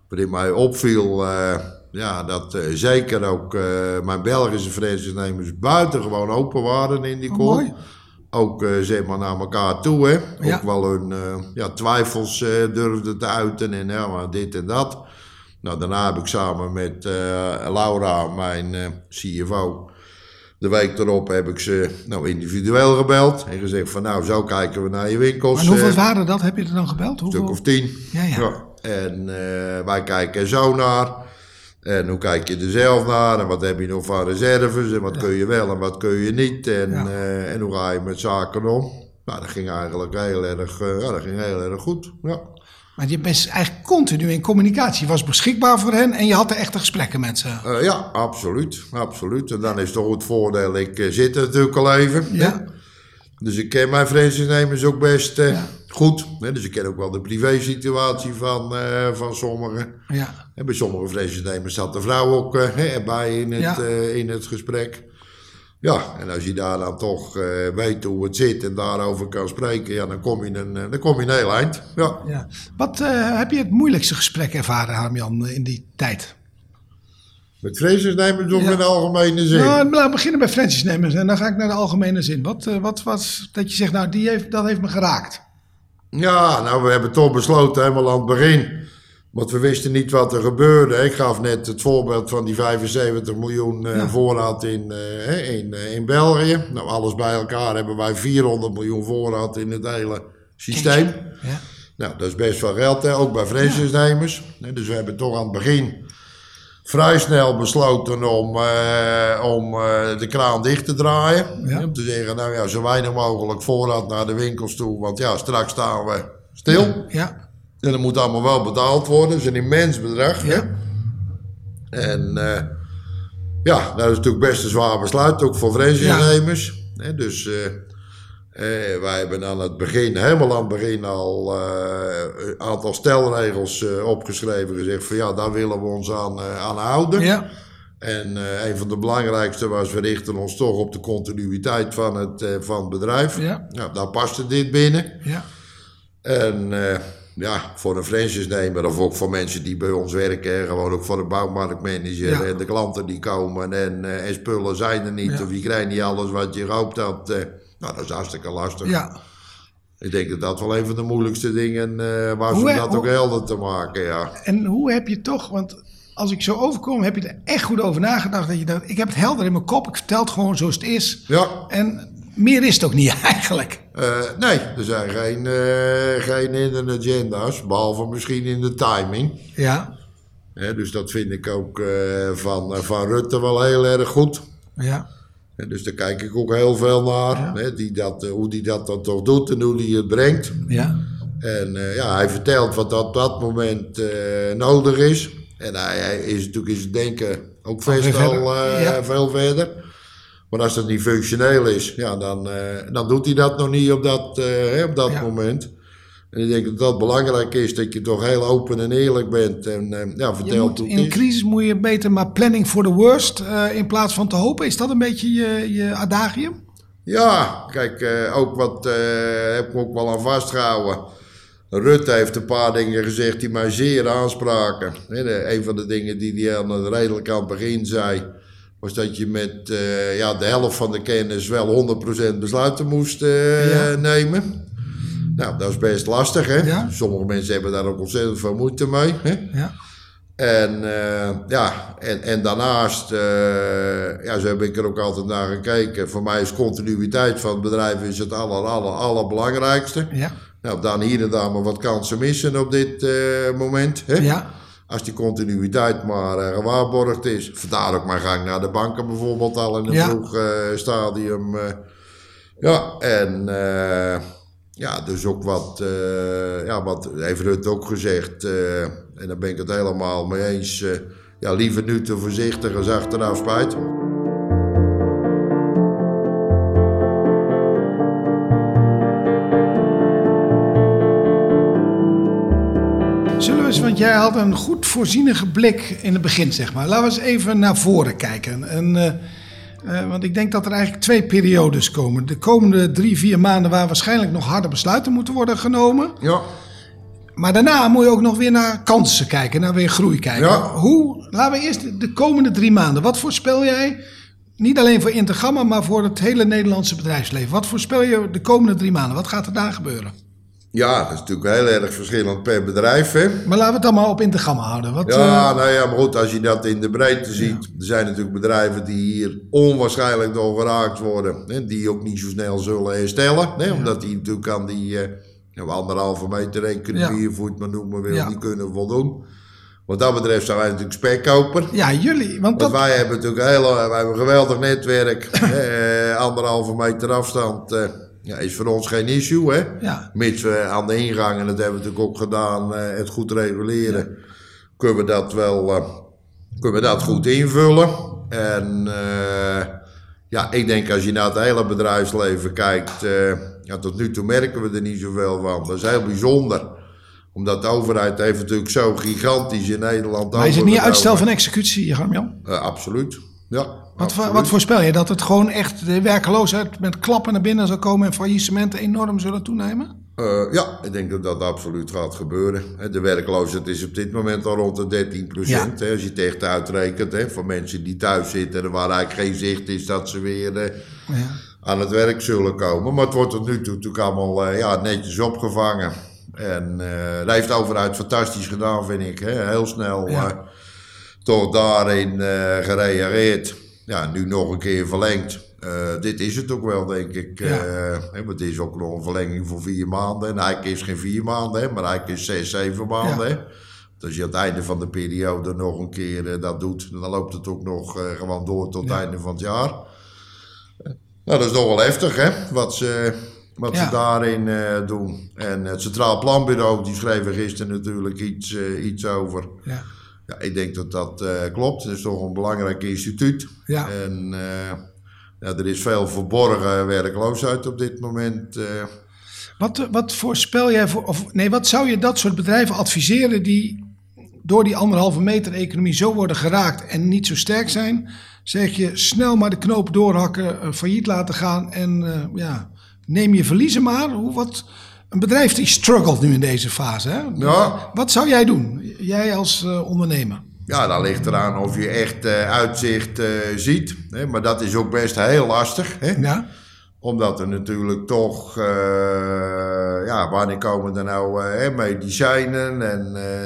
Speaker 3: Waarin mij opviel eh, ja, dat zeker ook mijn Belgische franchise-nemers buitengewoon open waren in die
Speaker 2: Oh,
Speaker 3: call. Ook zeg zeg maar naar elkaar toe. Hè?
Speaker 2: Ja.
Speaker 3: Ook wel hun eh, ja, twijfels eh, durfden te uiten en ja, maar dit en dat. Nou, daarna heb ik samen met eh, Laura, mijn eh, CFO, De week erop heb ik ze nou, individueel gebeld en gezegd van nou, zo kijken we naar je winkels.
Speaker 2: En hoeveel
Speaker 3: eh,
Speaker 2: waren dat? Heb je er dan gebeld?
Speaker 3: Een stuk of tien.
Speaker 2: Ja, ja.
Speaker 3: En eh, wij kijken zo naar. En hoe kijk je er zelf naar? En wat heb je nog van reserves? En wat kun je wel en wat kun je niet? En,
Speaker 2: Ja.
Speaker 3: eh, en hoe ga je met zaken om? Nou, dat ging eigenlijk heel erg, eh, ja, dat ging heel erg goed. Ja.
Speaker 2: Want je bent eigenlijk continu in communicatie. Je was beschikbaar voor hen en je had er echte gesprekken met ze.
Speaker 3: Eh, ja, absoluut. absoluut. En dan is toch het voordeel, ik zit er natuurlijk al even.
Speaker 2: Ja.
Speaker 3: Dus ik ken mijn franchise-nemers ook best goed. Hè? Dus ik ken ook wel de privésituatie van, eh, van sommigen.
Speaker 2: Ja.
Speaker 3: En bij sommige franchise-nemers zat de vrouw ook hè, erbij in het,
Speaker 2: Ja.
Speaker 3: eh, in het gesprek. Ja, en als je daar dan toch weet hoe het zit en daarover kan spreken, ja, dan kom je een, dan kom je een heel eind. Ja.
Speaker 2: ja. Wat heb je het moeilijkste gesprek ervaren, Harmjan, in die tijd?
Speaker 3: Met franchise-nemers of in de algemene zin?
Speaker 2: Nou, laten we beginnen bij franchise-nemers en dan ga ik naar de algemene zin. Wat, wat was dat je zegt, nou, die heeft, dat heeft me geraakt?
Speaker 3: Ja, nou, we hebben toch besloten helemaal aan het begin. Want we wisten niet wat er gebeurde. Ik gaf net het voorbeeld van die 75 miljoen eh,
Speaker 2: Ja.
Speaker 3: voorraad in, eh, in, eh, in België. Nou, alles bij elkaar hebben wij 400 miljoen voorraad in het hele systeem.
Speaker 2: Ja.
Speaker 3: Nou, dat is best veel geld, hè, ook bij franchise-nemers. Dus we hebben toch aan het begin vrij snel besloten om, eh, om eh, de kraan dicht te draaien.
Speaker 2: Ja.
Speaker 3: Om te zeggen, nou ja, zo weinig mogelijk voorraad naar de winkels toe. Want ja, straks staan we stil.
Speaker 2: Ja.
Speaker 3: En dat moet allemaal wel betaald worden. Dat is een immens bedrag.
Speaker 2: Ja.
Speaker 3: En eh, ja, dat is natuurlijk best een zwaar besluit, ook voor franchise-nemers. Hè, Dus eh, wij hebben aan het begin, helemaal aan het begin al eh, een aantal stelregels eh, opgeschreven. Gezegd van ja, daar willen we ons aan, eh, aan houden.
Speaker 2: Ja.
Speaker 3: En een van de belangrijkste was, we richten ons toch op de continuïteit van het, van het bedrijf.
Speaker 2: Ja.
Speaker 3: Nou, daar paste dit binnen.
Speaker 2: Ja.
Speaker 3: En ja, voor een franchise-nemer of ook voor mensen die bij ons werken, gewoon ook voor de bouwmarktmanager
Speaker 2: Ja.
Speaker 3: en de klanten die komen en, en spullen zijn er niet
Speaker 2: Ja.
Speaker 3: of je krijgt niet alles wat je gehoopt had. Nou, dat is hartstikke lastig.
Speaker 2: Ja.
Speaker 3: Ik denk dat dat wel een van de moeilijkste dingen uh, was
Speaker 2: Hoe
Speaker 3: om dat
Speaker 2: hoe-
Speaker 3: ook helder te maken, ja.
Speaker 2: En hoe heb je toch, want als ik zo overkom, heb je er echt goed over nagedacht. Dat je dacht, ik heb het helder in mijn kop, ik vertel het gewoon zoals het is.
Speaker 3: Ja,
Speaker 2: En meer is het ook niet eigenlijk.
Speaker 3: eh, nee, er zijn geen, eh, geen hidden agenda's, behalve misschien in de timing.
Speaker 2: Ja.
Speaker 3: Dus dat vind ik ook eh, van, van Rutte wel heel erg goed.
Speaker 2: Ja.
Speaker 3: Dus daar kijk ik ook heel veel naar.
Speaker 2: Ja.
Speaker 3: Hè, die dat, eh, hoe die dat dan toch doet en hoe die het brengt.
Speaker 2: Ja.
Speaker 3: En eh, ja, hij vertelt wat op dat moment eh, nodig is. En hij, hij is natuurlijk in zijn denken ook best
Speaker 2: Ja.
Speaker 3: veel verder. Maar als dat niet functioneel is, ja, dan, dan doet hij dat nog niet op dat, hè, op dat
Speaker 2: Ja.
Speaker 3: moment. En ik denk dat dat belangrijk is, dat je toch heel open en eerlijk bent. En eh, ja, vertelt hoe
Speaker 2: in
Speaker 3: het
Speaker 2: een
Speaker 3: is.
Speaker 2: crisis moet je beter maar planning for the worst eh, in plaats van te hopen. Is dat een beetje je, je adagium?
Speaker 3: Ja, kijk, eh, ook wat heb ik ook wel aan vastgehouden. Rutte heeft een paar dingen gezegd die mij zeer aanspraken. Een van de dingen die hij aan het redelijk aan het begin zei, was dat je met ja, de helft van de kennis wel 100% besluiten moest
Speaker 2: Ja.
Speaker 3: nemen. Nou, dat is best lastig, hè?
Speaker 2: Ja.
Speaker 3: Sommige mensen hebben daar ook ontzettend veel moeite mee. Hè?
Speaker 2: Ja.
Speaker 3: En, eh, ja, en, en daarnaast, eh, ja, zo heb ik er ook altijd naar gekeken. Voor mij is continuïteit van het bedrijf is het aller, aller, allerbelangrijkste.
Speaker 2: Ja.
Speaker 3: Nou, dan hier en daar maar wat kansen missen op dit eh, moment. Hè?
Speaker 2: Ja.
Speaker 3: Als die continuïteit maar gewaarborgd is. Vandaar ook mijn gang naar de banken bijvoorbeeld al in een
Speaker 2: Ja.
Speaker 3: vroeg stadium. ja, en ja, dus ook wat, eh, ja, wat heeft Rutte ook gezegd. eh, en daar ben ik het helemaal mee eens. eh, ja, liever nu te voorzichtig als achteraf spijt.
Speaker 2: Zullen we eens, want jij had een goed voorzienige blik in het begin, zeg maar. Laten we eens even naar voren kijken. En, eh, want ik denk dat er eigenlijk twee periodes komen. De komende drie, vier maanden waar waarschijnlijk nog harde besluiten moeten worden genomen.
Speaker 3: Ja,
Speaker 2: Maar daarna moet je ook nog weer naar kansen kijken, naar weer groei kijken.
Speaker 3: Ja.
Speaker 2: Hoe, laten we eerst de- de komende drie maanden. Wat voorspel jij, niet alleen voor Intergamma, maar voor het hele Nederlandse bedrijfsleven? Wat voorspel je de komende drie maanden? Wat gaat er daar gebeuren?
Speaker 3: Ja, dat is natuurlijk heel erg verschillend per bedrijf. Hè?
Speaker 2: Maar laten we het allemaal op Intergam houden. Wat,
Speaker 3: Ja,
Speaker 2: eh,
Speaker 3: nou ja, maar goed, als je dat in de breedte ziet. Er zijn natuurlijk bedrijven die hier onwaarschijnlijk door geraakt worden. Hè, die ook niet zo snel zullen herstellen. Hè, Omdat die natuurlijk aan die ja, anderhalve meter economie,
Speaker 2: Ja.
Speaker 3: het maar noemen wil, niet kunnen voldoen. Wat dat betreft zijn wij natuurlijk spekkoper.
Speaker 2: ja, jullie. Want
Speaker 3: Want
Speaker 2: dat,
Speaker 3: wij hebben natuurlijk een, hele, wij hebben een geweldig netwerk. eh, anderhalve meter afstand eh, ja, is voor ons geen issue. Hè?
Speaker 2: ja,
Speaker 3: Mits we aan de ingang, en dat hebben we natuurlijk ook gedaan, eh, het goed reguleren, kunnen we dat wel eh, kunnen we dat goed invullen. En eh, ja, ik denk als je naar het hele bedrijfsleven kijkt, ja, tot nu toe merken we er niet zoveel van. Dat is heel bijzonder. Omdat de overheid heeft natuurlijk zo gigantisch in Nederland...
Speaker 2: maar is het niet uitstel van executie?
Speaker 3: Eh, absoluut, ja.
Speaker 2: Wat, voor- wat voorspel je? Dat het gewoon echt de werkeloosheid met klappen naar binnen zal komen en faillissementen enorm zullen toenemen?
Speaker 3: Eh, ja, ik denk dat dat absoluut gaat gebeuren. De werkloosheid is op dit moment al rond de 13 procent. Als je het echt uitrekent, hè, voor mensen die thuis zitten en waar eigenlijk geen zicht is dat ze weer eh,
Speaker 2: Ja.
Speaker 3: aan het werk zullen komen. Maar het wordt tot nu toe natuurlijk allemaal eh, ja, netjes opgevangen. En dat heeft de overheid fantastisch gedaan, vind ik. Hè. Heel snel
Speaker 2: Ja.
Speaker 3: toch daarin gereageerd. Ja, nu nog een keer verlengd. Eh, dit is het ook wel, denk ik.
Speaker 2: Ja.
Speaker 3: Eh, want het is ook nog een verlenging voor vier maanden. En eigenlijk is geen vier maanden, hè, maar eigenlijk is zes, zeven maanden.
Speaker 2: Ja.
Speaker 3: Hè. Dus als je aan het einde van de periode nog een keer eh, dat doet, dan loopt het ook nog gewoon door tot het einde van het jaar. Nou, dat is nog wel heftig, hè, wat ze, wat ze daarin doen. En het Centraal Planbureau, die schreef er gisteren natuurlijk iets, iets over.
Speaker 2: Ja.
Speaker 3: Ja, ik denk dat dat eh, klopt. Het is toch een belangrijk instituut.
Speaker 2: Ja.
Speaker 3: En eh, ja, er is veel verborgen werkloosheid op dit moment. eh.
Speaker 2: Wat, wat voorspel jij voor, of nee, wat zou je dat soort bedrijven adviseren die door die anderhalve meter economie zo worden geraakt en niet zo sterk zijn? Zeg je snel maar de knoop doorhakken, failliet laten gaan en ja, neem je verliezen maar. Hoe, wat, een bedrijf die struggelt nu in deze fase. Hè?
Speaker 3: Ja.
Speaker 2: Wat zou jij doen, jij als eh, ondernemer?
Speaker 3: Ja, dat ligt eraan of je echt eh, uitzicht eh, ziet. Hè? Maar dat is ook best heel lastig. Hè?
Speaker 2: Ja,
Speaker 3: Omdat er natuurlijk toch, ja, wanneer komen er nou medicijnen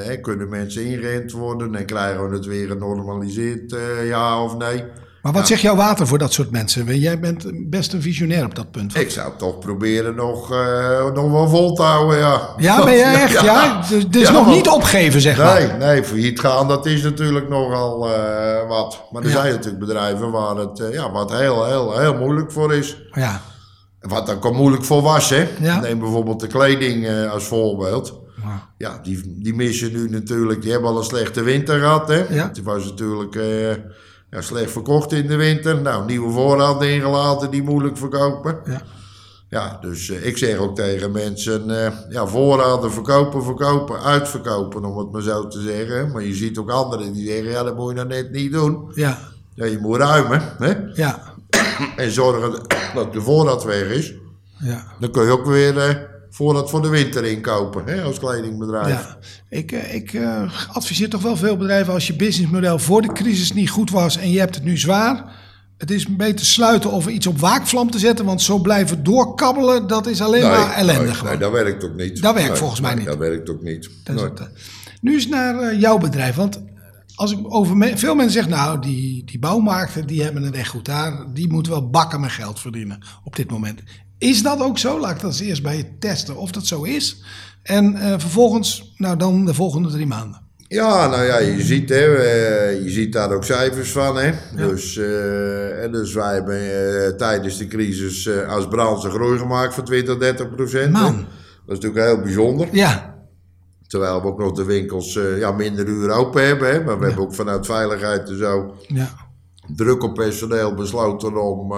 Speaker 3: en kunnen mensen ingeënt worden en krijgen we het weer genormaliseerd, ja of nee?
Speaker 2: Maar wat zegt jouw water voor dat soort mensen? Jij bent best een visionair op dat punt.
Speaker 3: Ik zou toch proberen nog, eh, nog wel vol te houden, ja.
Speaker 2: Ja, ben jij echt? Ja, dus, dus
Speaker 3: Ja,
Speaker 2: nog niet opgeven, zeg maar.
Speaker 3: Nee, nee, failliet gaan, dat is natuurlijk nogal eh, wat. Maar er
Speaker 2: Ja.
Speaker 3: zijn natuurlijk bedrijven waar het, eh, ja, wat heel, heel, heel moeilijk voor is.
Speaker 2: Ja,
Speaker 3: Wat dan kan moeilijk voor was, hè.
Speaker 2: Ja.
Speaker 3: Neem bijvoorbeeld de kleding als voorbeeld.
Speaker 2: Ja.
Speaker 3: Ja, die, die missen nu natuurlijk, die hebben al een slechte winter gehad, hè.
Speaker 2: Ja.
Speaker 3: Het was natuurlijk ja, slecht verkocht in de winter. Nou, nieuwe voorraad ingelaten die moeilijk verkopen.
Speaker 2: ja.
Speaker 3: Ja, dus eh, ik zeg ook tegen mensen, eh, ja, voorraden verkopen, verkopen, uitverkopen, om het maar zo te zeggen. Maar je ziet ook anderen die zeggen, ja, dat moet je nou net niet doen.
Speaker 2: Ja,
Speaker 3: Ja, je moet ruimen, hè.
Speaker 2: ja,
Speaker 3: En zorgen dat de voorraad weg is.
Speaker 2: ja.
Speaker 3: Dan kun je ook weer eh, voorraad voor de winter inkopen, hè, als kledingbedrijf.
Speaker 2: ja. Ik, eh, ik eh, adviseer toch wel veel bedrijven als je businessmodel voor de crisis niet goed was en je hebt het nu zwaar. Het is beter sluiten of iets op waakvlam te zetten, want zo blijven doorkabbelen, dat is alleen maar ellende
Speaker 3: nee, dat werkt ook niet.
Speaker 2: Dat werkt
Speaker 3: Nee,
Speaker 2: volgens mij niet.
Speaker 3: Dat werkt ook niet.
Speaker 2: Is het, eh. Nu eens naar jouw bedrijf. Want als ik over me- veel mensen zeg, nou, die, die bouwmarkten, die hebben het echt goed daar. Die moeten wel bakken met geld verdienen op dit moment. Is dat ook zo? Laat ik dat eens eerst bij je testen of dat zo is. En eh, vervolgens, nou dan de volgende drie maanden.
Speaker 3: Ja, nou ja, je ziet, hè, eh, je ziet daar ook cijfers van. Hè. Dus, eh, en dus wij hebben tijdens de crisis als branche groei gemaakt van 20, 30 procent.
Speaker 2: Man.
Speaker 3: Dat is natuurlijk heel bijzonder.
Speaker 2: Ja,
Speaker 3: Terwijl we ook nog de winkels ja, minder uren open hebben. Hè. Maar we hebben ook vanuit veiligheid en zo
Speaker 2: ja,
Speaker 3: druk op personeel besloten om,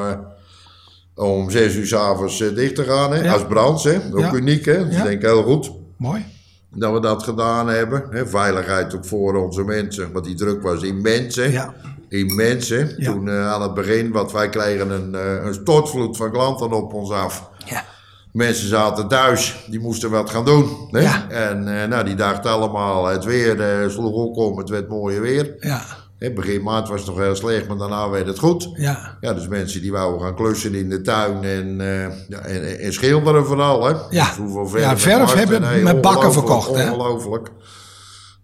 Speaker 3: om zes uur s'avonds uh, dicht te gaan. Hè?
Speaker 2: Ja.
Speaker 3: Als branche, hè? ook
Speaker 2: Ja.
Speaker 3: uniek. Hè? Dat is denk ik heel goed
Speaker 2: mooi.
Speaker 3: dat we dat gedaan hebben. Hè? Veiligheid ook voor onze mensen, want die druk was immens. Hè?
Speaker 2: Ja,
Speaker 3: Immens. Hè? Toen eh, aan het begin, wat wij kregen een, eh, een stortvloed van klanten op ons af.
Speaker 2: ja,
Speaker 3: Mensen zaten thuis, die moesten wat gaan doen. Hè?
Speaker 2: Ja.
Speaker 3: En eh, nou, die dachten allemaal, het weer eh, sloeg ook om, het werd mooier weer.
Speaker 2: ja,
Speaker 3: Hè, begin maart was het nog heel slecht, maar daarna werd het goed.
Speaker 2: Ja.
Speaker 3: Ja, dus mensen die wouden gaan klussen in de tuin en, eh, ja, en, en schilderen vooral. Hè.
Speaker 2: Ja.
Speaker 3: Dus hoeveel
Speaker 2: Ja, verf hebben
Speaker 3: nee,
Speaker 2: met bakken verkocht, hè.
Speaker 3: Ongelooflijk.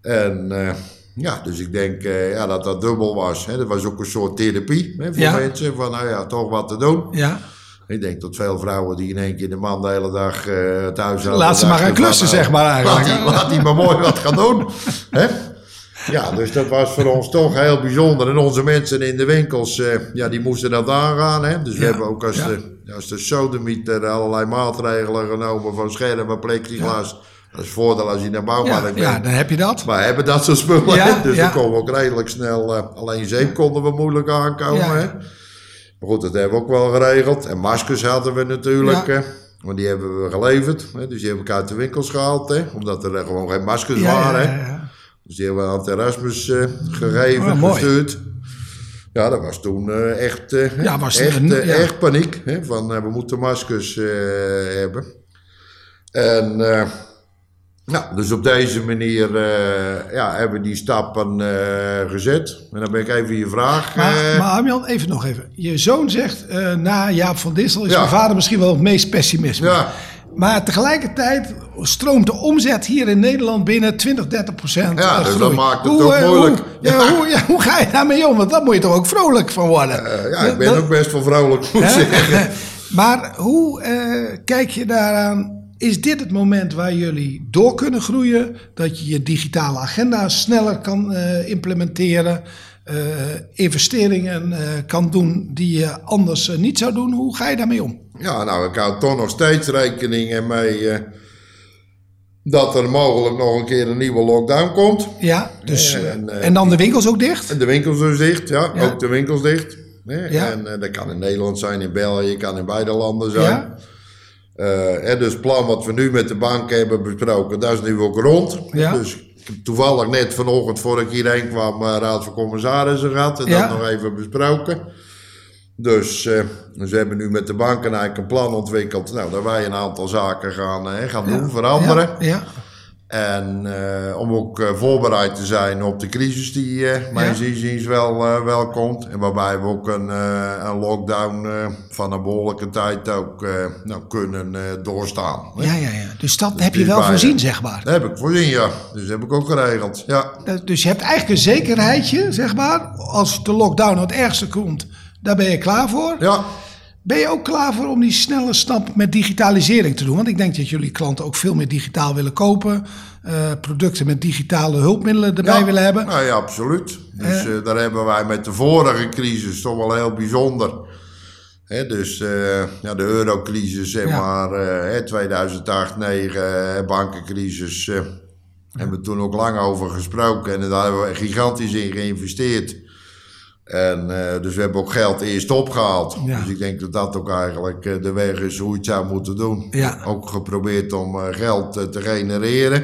Speaker 3: En eh, ja, dus ik denk eh, ja, dat dat dubbel was. Hè. Dat was ook een soort therapie hè, voor
Speaker 2: Ja.
Speaker 3: mensen. Van nou ja, toch wat te doen.
Speaker 2: Ja.
Speaker 3: Ik denk dat veel vrouwen die in één keer de man de hele dag thuis hadden.
Speaker 2: Laat ze maar gaan klussen,
Speaker 3: van, nou,
Speaker 2: zeg maar eigenlijk.
Speaker 3: Laat die, laat die maar mooi wat gaan doen. Hè? Ja, dus dat was voor ons toch heel bijzonder. En onze mensen in de winkels, eh, ja, die moesten dat aangaan. Hè? Dus we
Speaker 2: Ja,
Speaker 3: hebben ook als,
Speaker 2: ja.
Speaker 3: de, als de sodemieter allerlei maatregelen genomen van schermen, plexiglas. Dat is voordeel als je naar
Speaker 2: Ja,
Speaker 3: bouwmarkt
Speaker 2: ja,
Speaker 3: bent.
Speaker 2: dan heb je dat.
Speaker 3: Maar hebben dat soort spullen.
Speaker 2: Ja,
Speaker 3: dus
Speaker 2: ja.
Speaker 3: dan komen we ook redelijk snel. eh, alleen zeep konden we moeilijk aankomen.
Speaker 2: Ja.
Speaker 3: Hè? Maar goed, dat hebben we ook wel geregeld. En maskers hadden we natuurlijk.
Speaker 2: Ja.
Speaker 3: Want die hebben we geleverd. Hè? Dus die heb ik uit de winkels gehaald. Hè? Omdat er gewoon geen maskers
Speaker 2: Ja, ja,
Speaker 3: waren.
Speaker 2: ja,
Speaker 3: hè. Dus die hebben we aan het Erasmus eh, gegeven,
Speaker 2: Oh,
Speaker 3: gestuurd. Ja, dat was toen eh, echt, eh,
Speaker 2: Ja, was
Speaker 3: echt,
Speaker 2: een- ja.
Speaker 3: echt paniek. Hè? Van, we moeten maskers hebben. En nou, dus op deze manier ja, hebben we die stappen gezet. En dan ben ik even je vraag.
Speaker 2: Maar, maar Arjan, even nog even. Je zoon zegt, na Jaap van Dissel is
Speaker 3: Ja.
Speaker 2: mijn vader misschien wel het meest pessimisme.
Speaker 3: Ja.
Speaker 2: Maar tegelijkertijd stroomt de omzet hier in Nederland binnen 20, 30 procent.
Speaker 3: Ja, dus dat maakt het
Speaker 2: Hoe,
Speaker 3: ook
Speaker 2: eh,
Speaker 3: moeilijk.
Speaker 2: Hoe, ja, Hoe, ja, hoe ga je daarmee om? Want daar moet je toch ook vrolijk van worden.
Speaker 3: eh, ja, ik ben
Speaker 2: Dat-
Speaker 3: ook best wel vrolijk, moet ik zeggen.
Speaker 2: maar hoe eh, kijk je daaraan? Is dit het moment waar jullie door kunnen groeien? Dat je je digitale agenda sneller kan implementeren? Eh, investeringen eh, kan doen die je anders eh, niet zou doen? Hoe ga je daarmee om?
Speaker 3: Ja, nou, ik hou toch nog steeds rekening mee dat er mogelijk nog een keer een nieuwe lockdown komt.
Speaker 2: Ja, dus,
Speaker 3: en,
Speaker 2: en, dan de winkels ook dicht?
Speaker 3: En de winkels dus dicht, ja,
Speaker 2: Ja.
Speaker 3: ook de winkels dicht.
Speaker 2: Ja.
Speaker 3: En dat kan in Nederland zijn, in België, kan in beide landen zijn.
Speaker 2: Ja.
Speaker 3: Hè, dus het plan wat we nu met de bank hebben besproken, dat is nu ook rond.
Speaker 2: Ja.
Speaker 3: Dus ik heb toevallig net vanochtend, voor ik hierheen kwam, eh, raad van commissarissen gehad en
Speaker 2: Ja.
Speaker 3: dat nog even besproken. Dus dus we hebben nu met de banken eigenlijk een plan ontwikkeld. Nou, dat wij een aantal zaken gaan, eh, gaan doen, veranderen.
Speaker 2: Ja.
Speaker 3: En eh, om ook eh, voorbereid te zijn op de crisis die eh mijn
Speaker 2: Ja.
Speaker 3: inziens wel, wel komt. En waarbij we ook een, een lockdown van een behoorlijke tijd ook nou, kunnen doorstaan. hè.
Speaker 2: ja, ja, ja. Dus dat heb je wel voorzien, zeg maar.
Speaker 3: Dat heb ik voorzien, ja. Dus dat heb ik ook geregeld. Ja,
Speaker 2: Dus je hebt eigenlijk een zekerheidje, zeg maar. Als de lockdown het ergste komt, daar ben je klaar voor.
Speaker 3: ja.
Speaker 2: Ben je ook klaar voor om die snelle stap met digitalisering te doen? Want ik denk dat jullie klanten ook veel meer digitaal willen kopen. eh, producten met digitale hulpmiddelen erbij
Speaker 3: ja.
Speaker 2: willen hebben.
Speaker 3: Nou ja, absoluut. Dus eh, daar hebben wij met de vorige crisis toch wel heel bijzonder. Dus eh, ja, de eurocrisis, zeg
Speaker 2: Ja.
Speaker 3: maar, eh, hè, 2008, 2009, eh, bankencrisis. eh, hebben we toen ook lang over gesproken. En daar hebben we gigantisch in geïnvesteerd. En eh, dus we hebben ook geld eerst opgehaald.
Speaker 2: Ja.
Speaker 3: Dus ik denk dat dat ook eigenlijk eh, de weg is hoe je het zou moeten doen.
Speaker 2: Ja.
Speaker 3: Ook geprobeerd om eh, geld te genereren.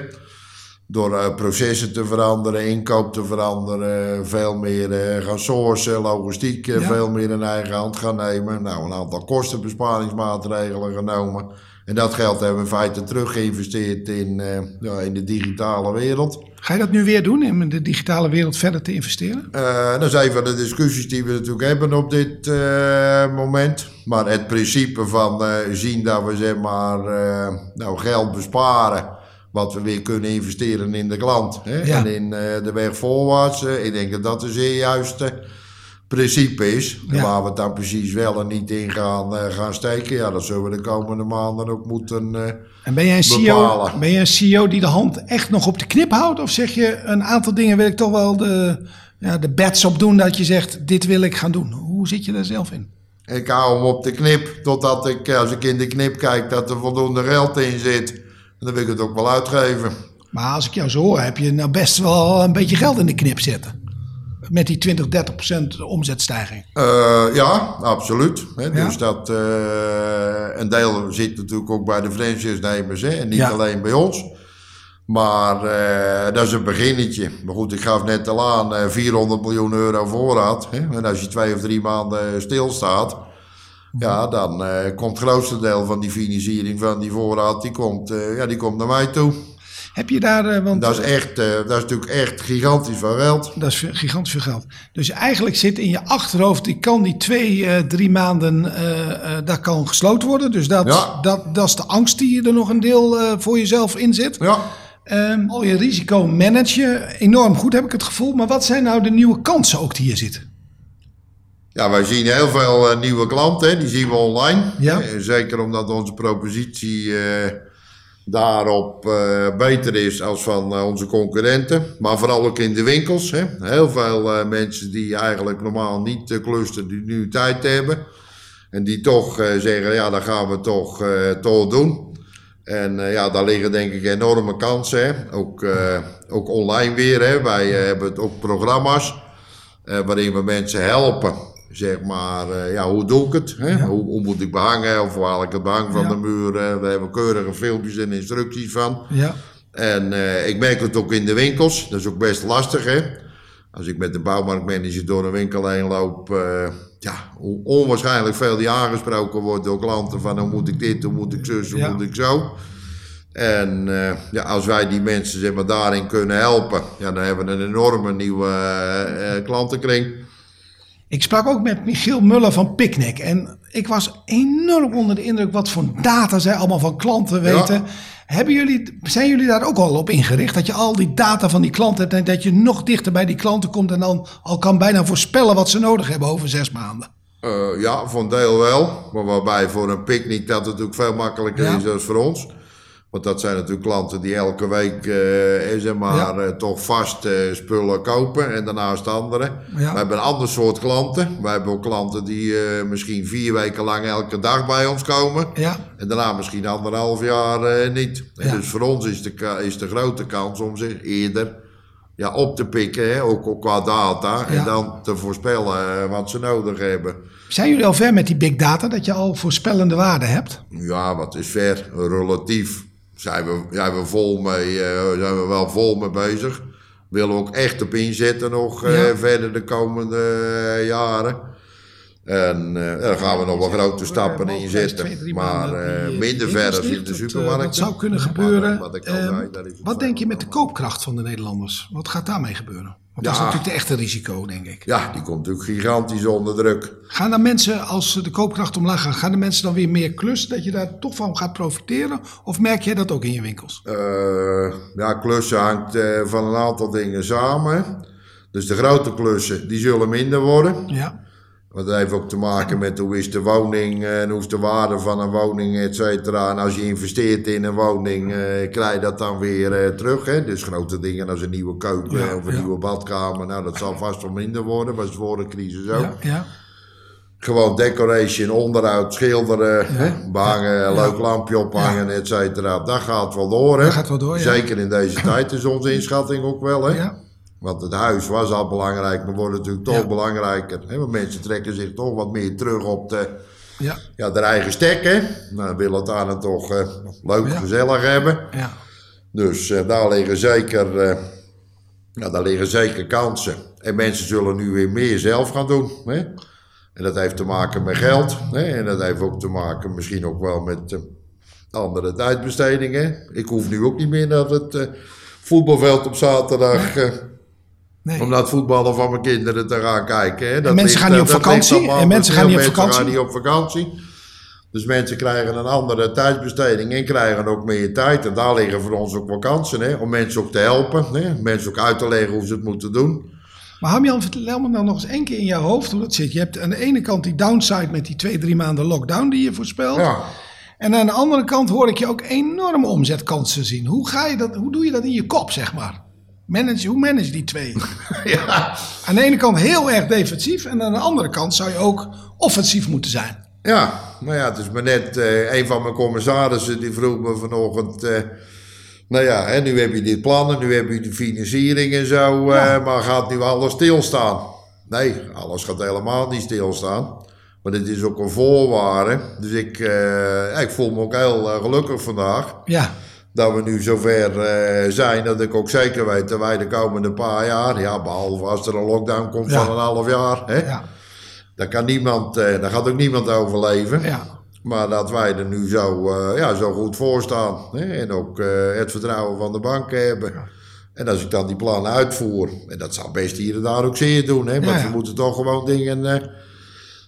Speaker 3: Door processen te veranderen, inkoop te veranderen, veel meer gaan sourcen, logistiek
Speaker 2: Ja.
Speaker 3: veel meer in eigen hand gaan nemen. Nou, een aantal kostenbesparingsmaatregelen genomen. En dat geld hebben we in feite terug geïnvesteerd in, eh, ja, in de digitale wereld.
Speaker 2: Ga je dat nu weer doen, in de digitale wereld verder te investeren?
Speaker 3: Eh, dat is een van de discussies die we natuurlijk hebben op dit eh, moment. Maar het principe van zien dat we zeg maar, nou, geld besparen. Wat we weer kunnen investeren in de klant. Hè?
Speaker 2: Ja.
Speaker 3: En in de weg voorwaarts. ik denk dat dat een zeer juiste principe is.
Speaker 2: Ja.
Speaker 3: Waar we het dan precies wel en niet in gaan, eh, gaan steken. Ja, dat zullen we de komende maanden ook moeten... eh,
Speaker 2: En ben jij, een CEO, ben je een CEO die de hand echt nog op de knip houdt? Of zeg je een aantal dingen wil ik toch wel de, ja, de bets op doen dat je zegt dit wil ik gaan doen? Hoe zit je daar zelf in?
Speaker 3: Ik hou hem op de knip, totdat ik, eh, als ik in de knip kijk, dat er voldoende geld in zit. En dan wil ik het ook wel uitgeven.
Speaker 2: Maar als ik jou zo hoor, heb je nou best wel een beetje geld in de knip zitten. Met die 20, 30 procent omzetstijging.
Speaker 3: Eh, ja, absoluut.
Speaker 2: Ja.
Speaker 3: Dus dat, eh, een deel zit natuurlijk ook bij de franchise-nemers hè, en niet
Speaker 2: Ja.
Speaker 3: alleen bij ons. Maar eh, dat is een beginnetje. Maar goed, ik gaf net al aan, eh, 400 miljoen euro voorraad. Hè. En als je twee of drie maanden stilstaat, ja, dan eh, komt het grootste deel van die financiering van die voorraad, die komt, ja, die komt naar mij toe.
Speaker 2: Heb je daar, eh, want
Speaker 3: Dat is, echt, eh, dat is natuurlijk echt gigantisch veel geld.
Speaker 2: dat is gigantisch veel geld. Dus eigenlijk zit in je achterhoofd, die kan die twee, eh, drie maanden, eh, eh, dat kan gesloten worden. Dus dat,
Speaker 3: Ja.
Speaker 2: dat, dat is de angst die er nog een deel eh, voor jezelf in zit.
Speaker 3: Ja.
Speaker 2: Ehm, al je risico manage je enorm goed, heb ik het gevoel. Maar wat zijn nou de nieuwe kansen ook die hier zitten?
Speaker 3: Ja, wij zien heel veel eh, nieuwe klanten, die zien we online.
Speaker 2: Ja.
Speaker 3: Eh, zeker omdat onze propositie eh, daarop eh, beter is als van eh, onze concurrenten. Maar vooral ook in de winkels. Hè. Heel veel eh, mensen die eigenlijk normaal niet klusten, die nu tijd hebben. En die toch zeggen, ja, dat gaan we toch, toch doen. En ja, daar liggen denk ik enorme kansen. Ook, ook online weer. Hè. Wij hebben het ook programma's waarin we mensen helpen. Zeg maar, eh, ja, hoe doe ik het? Hè? Hoe, hoe moet ik behangen? Of hoe haal ik het behang van
Speaker 2: Ja.
Speaker 3: de muur? Eh, Daar hebben we keurige filmpjes en instructies van.
Speaker 2: Ja,
Speaker 3: En eh, ik merk het ook in de winkels. Dat is ook best lastig, hè? Als ik met de bouwmarktmanager door een winkel heen loop, ja, hoe onwaarschijnlijk veel die aangesproken wordt door klanten van hoe moet ik dit, hoe moet ik zus, hoe
Speaker 2: Ja.
Speaker 3: moet ik zo. En ja, als wij die mensen zeg maar, daarin kunnen helpen, ja, dan hebben we een enorme nieuwe klantenkring.
Speaker 2: Ik sprak ook met Michiel Muller van Picnic. En ik was enorm onder de indruk wat voor data zij allemaal van klanten weten. Hebben jullie, zijn jullie daar ook al op ingericht? Dat je al die data van die klanten hebt en dat je nog dichter bij die klanten komt en dan al kan bijna voorspellen wat ze nodig hebben over zes maanden.
Speaker 3: Eh, ja, voor een deel wel. Maar waarbij voor een picknick dat natuurlijk veel makkelijker
Speaker 2: Ja.
Speaker 3: is dan voor ons. Want dat zijn natuurlijk klanten die elke week eh, eh, zeg maar,
Speaker 2: Ja.
Speaker 3: eh, toch vast spullen kopen en daarnaast andere.
Speaker 2: Ja.
Speaker 3: We hebben een ander soort klanten. Wij hebben ook klanten die misschien vier weken lang elke dag bij ons komen.
Speaker 2: Ja,
Speaker 3: En daarna misschien anderhalf jaar niet. En
Speaker 2: Ja.
Speaker 3: Dus voor ons is de, is de grote kans om ze eerder ja, op te pikken, hè, ook, ook qua data.
Speaker 2: Ja.
Speaker 3: En dan te voorspellen wat ze nodig hebben.
Speaker 2: zijn jullie al ver met die big data dat je al voorspellende waarden hebt?
Speaker 3: Ja, wat is ver? Relatief zijn we, zijn we, vol mee, eh, zijn we wel vol mee bezig. Willen we ook echt op inzetten nog eh,
Speaker 2: Ja.
Speaker 3: verder de komende eh, jaren. En eh, daar gaan we nog wel grote stappen
Speaker 2: Eh,
Speaker 3: in zetten. Maar eh, minder
Speaker 2: winkels
Speaker 3: ver als in de supermarkt.
Speaker 2: Dat zou kunnen gebeuren.
Speaker 3: Wat
Speaker 2: Ehm, wat
Speaker 3: veel
Speaker 2: denk je met de koopkracht van de Nederlanders? Wat gaat daarmee gebeuren? Want dat is natuurlijk de echte risico, denk ik.
Speaker 3: Ja, die komt natuurlijk gigantisch onder druk.
Speaker 2: Gaan dan mensen, als de koopkracht omlaag gaat, gaan de mensen dan weer meer klussen, dat je daar toch van gaat profiteren? Of merk jij dat ook in je winkels?
Speaker 3: Ja, klussen hangt van een aantal dingen samen. Dus de grote klussen, die zullen minder worden.
Speaker 2: Ja,
Speaker 3: Want dat heeft ook te maken met hoe is de woning eh, en hoe is de waarde van een woning, et cetera. En als je investeert in een woning, eh, krijg je dat dan weer eh, terug. Hè? Dus grote dingen als een nieuwe keuken
Speaker 2: Ja,
Speaker 3: of een
Speaker 2: ja.
Speaker 3: nieuwe badkamer. Nou, dat zal vast wel minder worden, was voor de crisis ook.
Speaker 2: ja.
Speaker 3: Gewoon decoration, onderhoud, schilderen, behangen, leuk lampje ophangen, et cetera. Dat gaat wel door. Hè?
Speaker 2: Dat gaat wel door.
Speaker 3: Zeker in deze tijd is onze inschatting ook wel. Hè?
Speaker 2: ja.
Speaker 3: Want het huis was al belangrijk, maar wordt natuurlijk toch
Speaker 2: Ja.
Speaker 3: belangrijker. Hè? Want mensen trekken zich toch wat meer terug op de,
Speaker 2: ja.
Speaker 3: ja, de eigen stek. Hè? Nou, willen het daar dan toch eh, leuk,
Speaker 2: Ja.
Speaker 3: gezellig hebben.
Speaker 2: ja.
Speaker 3: Dus eh, daar, liggen zeker, eh, ja, daar liggen zeker kansen. En mensen zullen nu weer meer zelf gaan doen. Hè? En dat heeft te maken met geld. Hè? En dat heeft ook te maken misschien ook wel met andere tijdbestedingen. Ik hoef nu ook niet meer naar het voetbalveld op zaterdag...
Speaker 2: Nee.
Speaker 3: om naar het voetballen van mijn kinderen te gaan kijken. Hè. Dat
Speaker 2: mensen gaan niet op vakantie, en mensen gaan niet op
Speaker 3: mensen
Speaker 2: vakantie.
Speaker 3: gaan niet op vakantie. Dus mensen krijgen een andere tijdsbesteding en krijgen ook meer tijd. En daar liggen voor ons ook wel kansen. Hè, om mensen ook te helpen. Hè, mensen ook uit te leggen hoe ze het moeten doen.
Speaker 2: Maar Hamjan, vertel me dan nog eens één keer in je hoofd hoe dat zit. Je hebt aan de ene kant die downside met die twee, drie maanden lockdown die je voorspelt.
Speaker 3: Ja.
Speaker 2: En aan de andere kant hoor ik je ook enorme omzetkansen zien. Hoe, ga je dat, hoe doe je dat in je kop, zeg maar? Manage, hoe manage die twee?
Speaker 3: ja.
Speaker 2: Aan de ene kant heel erg defensief en aan de andere kant zou je ook offensief moeten zijn.
Speaker 3: Ja, nou ja, het is maar net eh, een van mijn commissarissen die vroeg me vanochtend. eh, nou ja, hè, nu heb je dit plan en nu heb je de financiering en zo, eh, maar gaat nu alles stilstaan? Nee, alles gaat helemaal niet stilstaan. Maar dit is ook een voorwaarde. Dus ik, ik voel me ook heel gelukkig vandaag
Speaker 2: Ja,
Speaker 3: dat we nu zover eh, zijn dat ik ook zeker weet dat wij de komende paar jaar, ja, behalve als er een lockdown komt
Speaker 2: Ja.
Speaker 3: van een half jaar, hè,
Speaker 2: ja,
Speaker 3: daar, kan niemand, daar gaat ook niemand overleven.
Speaker 2: ja.
Speaker 3: Maar dat wij er nu zo, eh, ja, zo goed voor staan. Hè? En ook het vertrouwen van de bank hebben. En als ik dan die plannen uitvoer, en dat zou best hier en daar ook zeer doen. Hè?
Speaker 2: Ja.
Speaker 3: we moeten toch gewoon dingen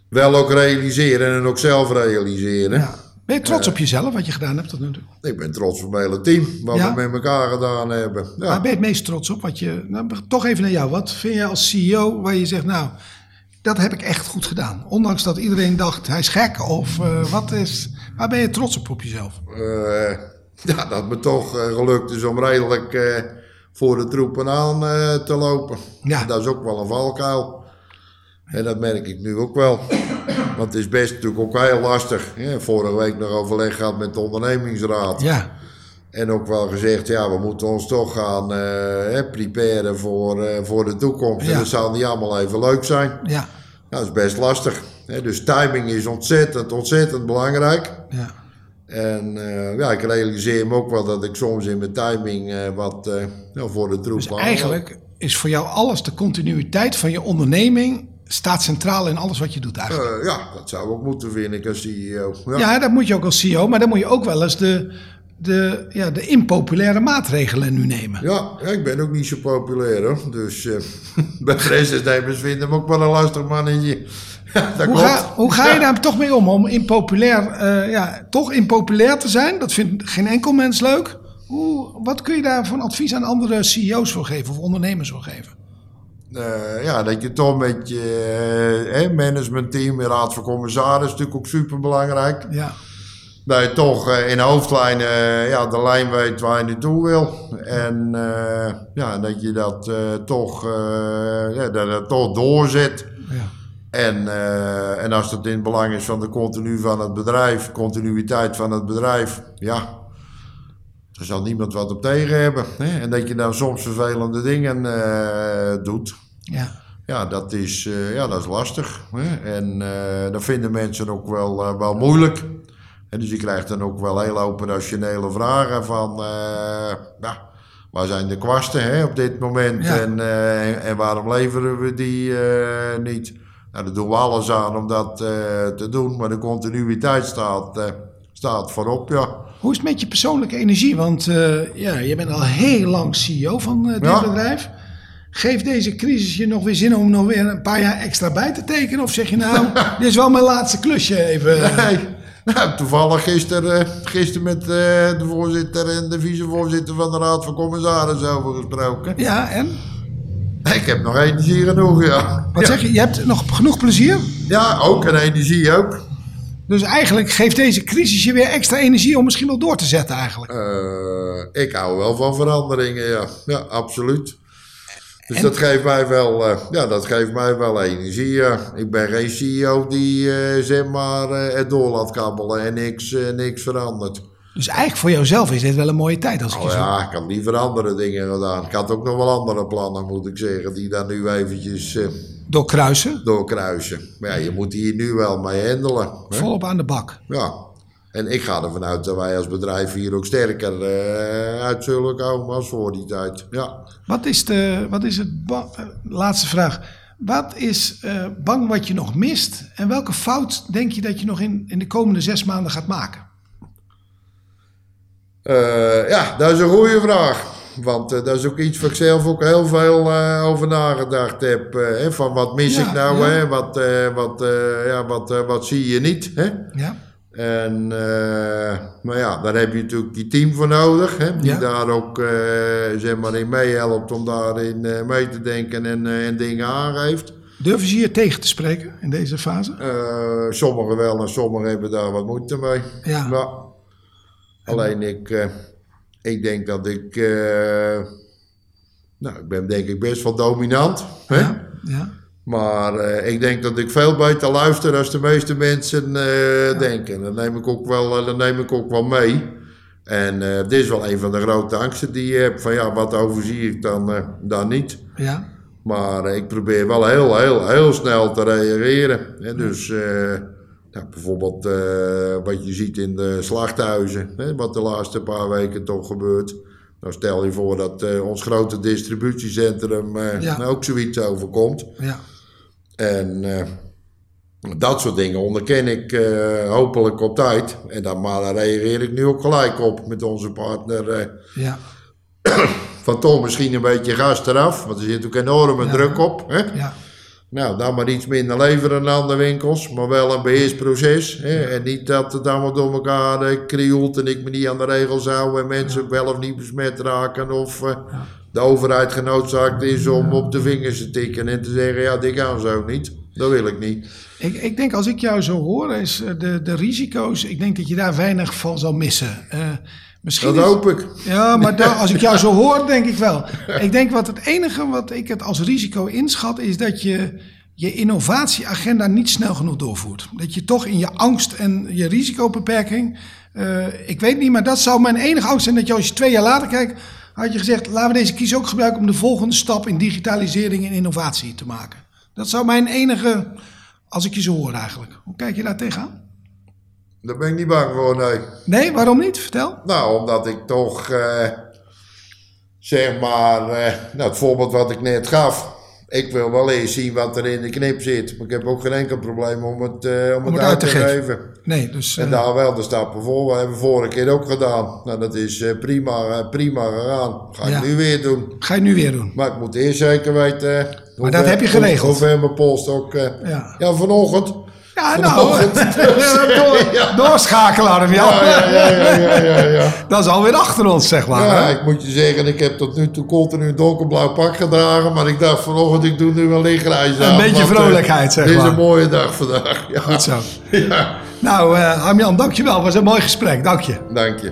Speaker 3: wel ook realiseren en ook zelf realiseren.
Speaker 2: Ben je trots op jezelf, wat je gedaan hebt tot nu toe?
Speaker 3: Ik ben trots op het hele team, wat
Speaker 2: Ja?
Speaker 3: we met elkaar gedaan hebben. Ja.
Speaker 2: Waar ben je het meest trots op? Wat je, nou, toch even naar jou. Wat vind je als CEO waar je zegt, nou, dat heb ik echt goed gedaan. Ondanks dat iedereen dacht, hij is gek. Of eh, wat is, waar ben je trots op op jezelf?
Speaker 3: Eh, ja, dat me toch eh, gelukt is om redelijk eh, voor de troepen aan eh, te lopen.
Speaker 2: Ja.
Speaker 3: Dat is ook wel een valkuil. En dat merk ik nu ook wel. Want het is best natuurlijk ook heel lastig. Ja, vorige week nog overleg gehad met de ondernemingsraad.
Speaker 2: Ja,
Speaker 3: En ook wel gezegd, ja, we moeten ons toch gaan hè, preparen voor, eh, voor de toekomst.
Speaker 2: Ja.
Speaker 3: En dat zou niet allemaal even leuk zijn.
Speaker 2: ja,
Speaker 3: Nou, dat is best lastig. Hè. Dus timing is ontzettend, ontzettend belangrijk.
Speaker 2: ja.
Speaker 3: En eh, ja, ik realiseer me ook wel dat ik soms in mijn timing wat nou, voor de troep
Speaker 2: Dus eigenlijk is voor jou alles, de continuïteit van je onderneming, staat centraal in alles wat je doet eigenlijk.
Speaker 3: Eh, ja, dat zou ook moeten, vind ik, als CEO. Ja.
Speaker 2: Ja, dat moet je ook als CEO, maar dan moet je ook wel eens de, de, ja, de impopulaire maatregelen nu nemen.
Speaker 3: Ja, ja, ik ben ook niet zo populair hoor. Dus eh bij presentnemers vinden me ook wel een lastig mannetje. Ja, dat
Speaker 2: Hoe
Speaker 3: klopt.
Speaker 2: ga, hoe ga je daar toch mee om? Om impopulair, eh, ja, toch impopulair te zijn? Dat vindt geen enkel mens leuk. Hoe, wat kun je daar van advies aan andere CEO's voor geven of ondernemers voor geven?
Speaker 3: Eh, ja, dat je toch met je eh, hè, managementteam, raad van commissarissen, is natuurlijk ook super belangrijk.
Speaker 2: Ja,
Speaker 3: Dat je toch eh, in hoofdlijnen ja, de lijn weet waar je naartoe wil. En ja, dat je dat toch, ja, dat toch doorzet.
Speaker 2: ja.
Speaker 3: En, en als dat in het belang is van de continu van het bedrijf, continuïteit van het bedrijf, ja, daar zal niemand wat op tegen hebben. Hè? En dat je dan soms vervelende dingen eh, doet.
Speaker 2: ja.
Speaker 3: Ja, dat is, eh, ja, dat is lastig. Hè? En eh, dat vinden mensen ook wel, wel moeilijk. En dus je krijgt dan ook wel heel operationele vragen van... ja, waar zijn de kwasten hè, op dit moment?
Speaker 2: Ja.
Speaker 3: En, en, waarom leveren we die niet? Nou, daar doen we alles aan om dat te doen. Maar de continuïteit staat, staat voorop, ja.
Speaker 2: Hoe is het met je persoonlijke energie? Want eh, ja, je bent al heel lang CEO van eh, dit
Speaker 3: Ja.
Speaker 2: bedrijf. Geeft deze crisis je nog weer zin om nog weer een paar jaar extra bij te tekenen? Of zeg je nou, dit is wel mijn laatste klusje even?
Speaker 3: Nee. Nou, toevallig gisteren, eh, gisteren met de voorzitter en de vicevoorzitter van de Raad van Commissarissen over gesproken.
Speaker 2: Ja, en?
Speaker 3: Ik heb nog energie genoeg, ja.
Speaker 2: Wat
Speaker 3: ja.
Speaker 2: zeg je? Je hebt nog genoeg plezier?
Speaker 3: Ja, ook en energie ook.
Speaker 2: Dus eigenlijk geeft deze crisis je weer extra energie om misschien wel door te zetten eigenlijk.
Speaker 3: Eh, ik hou wel van veranderingen, ja. Ja, absoluut. Dus dat geeft mij wel, eh, ja, dat geeft mij wel energie, ja. Ik ben geen CEO die, eh, zeg maar, het door laat kabbelen en niks, niks verandert.
Speaker 2: Dus eigenlijk voor jouzelf is dit wel een mooie tijd als ik
Speaker 3: Oh
Speaker 2: zo...
Speaker 3: ja, ik had liever andere dingen gedaan. Ik had ook nog wel andere plannen, moet ik zeggen, die dan nu eventjes eh,
Speaker 2: Doorkruisen,
Speaker 3: doorkruisen. Maar ja, je moet hier nu wel mee handelen. hè.
Speaker 2: volop aan de bak.
Speaker 3: Ja. En ik ga ervan uit dat wij als bedrijf hier ook sterker eh, uit zullen komen als voor die tijd. Ja.
Speaker 2: Wat is, de, wat is het... eh, laatste vraag. Wat is bang wat je nog mist? En welke fout denk je dat je nog in, in de komende zes maanden gaat maken?
Speaker 3: Eh, ja, dat is een goede vraag. Want eh, dat is ook iets waar ik zelf ook heel veel eh, over nagedacht heb. hè, van wat mis
Speaker 2: Ja,
Speaker 3: ik nou?
Speaker 2: ja.
Speaker 3: Hè? Wat, wat, ja, wat, wat zie je niet? Hè?
Speaker 2: Ja?
Speaker 3: En, maar ja, daar heb je natuurlijk je team voor nodig. Hè, die
Speaker 2: Ja.
Speaker 3: daar ook zeg maar in meehelpt om daarin mee te denken en, en dingen aangeeft.
Speaker 2: Durven ze je tegen te spreken in deze fase?
Speaker 3: Sommigen wel en sommigen hebben daar wat moeite mee.
Speaker 2: Ja.
Speaker 3: Alleen ik, eh, ik denk dat ik... eh, nou, ik ben denk ik best wel dominant. Hè?
Speaker 2: Ja? ja.
Speaker 3: Maar eh, ik denk dat ik veel beter luister als de meeste mensen denken. Dat neem, ik ook wel, dat neem ik ook wel mee. En dit is wel een van de grote angsten die je hebt. Van ja, wat overzie ik dan, dan niet?
Speaker 2: ja.
Speaker 3: Maar ik probeer wel heel, heel, heel snel te reageren. Hè? Dus nou, bijvoorbeeld eh, wat je ziet in de slachthuizen. Hè? Wat de laatste paar weken toch gebeurt. Nou stel je voor dat eh, ons grote distributiecentrum eh,
Speaker 2: Ja.
Speaker 3: ook zoiets overkomt.
Speaker 2: ja.
Speaker 3: En Dat soort dingen onderken ik hopelijk op tijd. En dan, maar daar reageer ik nu ook gelijk op met onze partner.
Speaker 2: Ja,
Speaker 3: van toch misschien een beetje gas eraf, want er zit ook enorme druk op. Hè?
Speaker 2: ja,
Speaker 3: Nou, dan maar iets minder leveren aan de winkels, maar wel een beheersproces. Hè? En niet dat het allemaal door elkaar eh, krioelt en ik me niet aan de regels hou en mensen wel of niet besmet raken. Of eh, de overheid genoodzaakt is om op de vingers te tikken en te zeggen, ja, dit gaan ze ook niet. Dat wil ik niet.
Speaker 2: Ik, ik denk als ik jou zo hoor, is eh, de, de risico's, ik denk dat je daar weinig van zal missen. Eh, misschien
Speaker 3: Dat hoop ik.
Speaker 2: Ja, maar daar- als ik jou zo hoor, denk ik wel. Ik denk wat het enige wat ik het als risico inschat, is dat je je innovatieagenda niet snel genoeg doorvoert. Dat je toch in je angst en je risicobeperking, eh, ik weet niet, maar dat zou mijn enige angst zijn dat je als je twee jaar later kijkt, had je gezegd, laten we deze kies ook gebruiken om de volgende stap in digitalisering en innovatie te maken. Dat zou mijn enige, als ik je zo hoor eigenlijk. Hoe kijk je daar tegenaan?
Speaker 3: Daar ben ik niet bang voor, nee.
Speaker 2: Nee, waarom niet? Vertel.
Speaker 3: Nou, omdat ik toch, eh, zeg maar, eh, nou, het voorbeeld wat ik net gaf. Ik wil wel eens zien wat er in de knip zit. Maar ik heb ook geen enkel probleem om het, eh, om het uit te geven.
Speaker 2: Nee, dus...
Speaker 3: En daar wel de stappen voor. We hebben vorige keer ook gedaan. Nou, dat is prima, prima gegaan. Ga ik nu weer doen.
Speaker 2: ga je nu weer doen.
Speaker 3: Maar ik moet eerst zeker weten... hoe
Speaker 2: dat heb je geregeld.
Speaker 3: Hoe ver mijn post ook...
Speaker 2: Ja.
Speaker 3: ja, vanochtend.
Speaker 2: Ja, nou, door, doorschakelen Arm Jan.
Speaker 3: Ja, ja, ja, ja.
Speaker 2: Dat is alweer achter ons, zeg maar.
Speaker 3: Ja,
Speaker 2: hè?
Speaker 3: ik moet je zeggen, ik heb tot nu toe continu een donkerblauw pak gedragen. Maar ik dacht vanochtend, ik doe nu een lichtgrijs aan.
Speaker 2: Een beetje
Speaker 3: eh,
Speaker 2: vrolijkheid, zeg
Speaker 3: Dit is
Speaker 2: maar.
Speaker 3: een mooie dag vandaag. Ja,
Speaker 2: Goed zo.
Speaker 3: ja
Speaker 2: Nou, eh Arm-Jan, dankjewel. Het was een mooi gesprek. Dank je.
Speaker 3: dank je.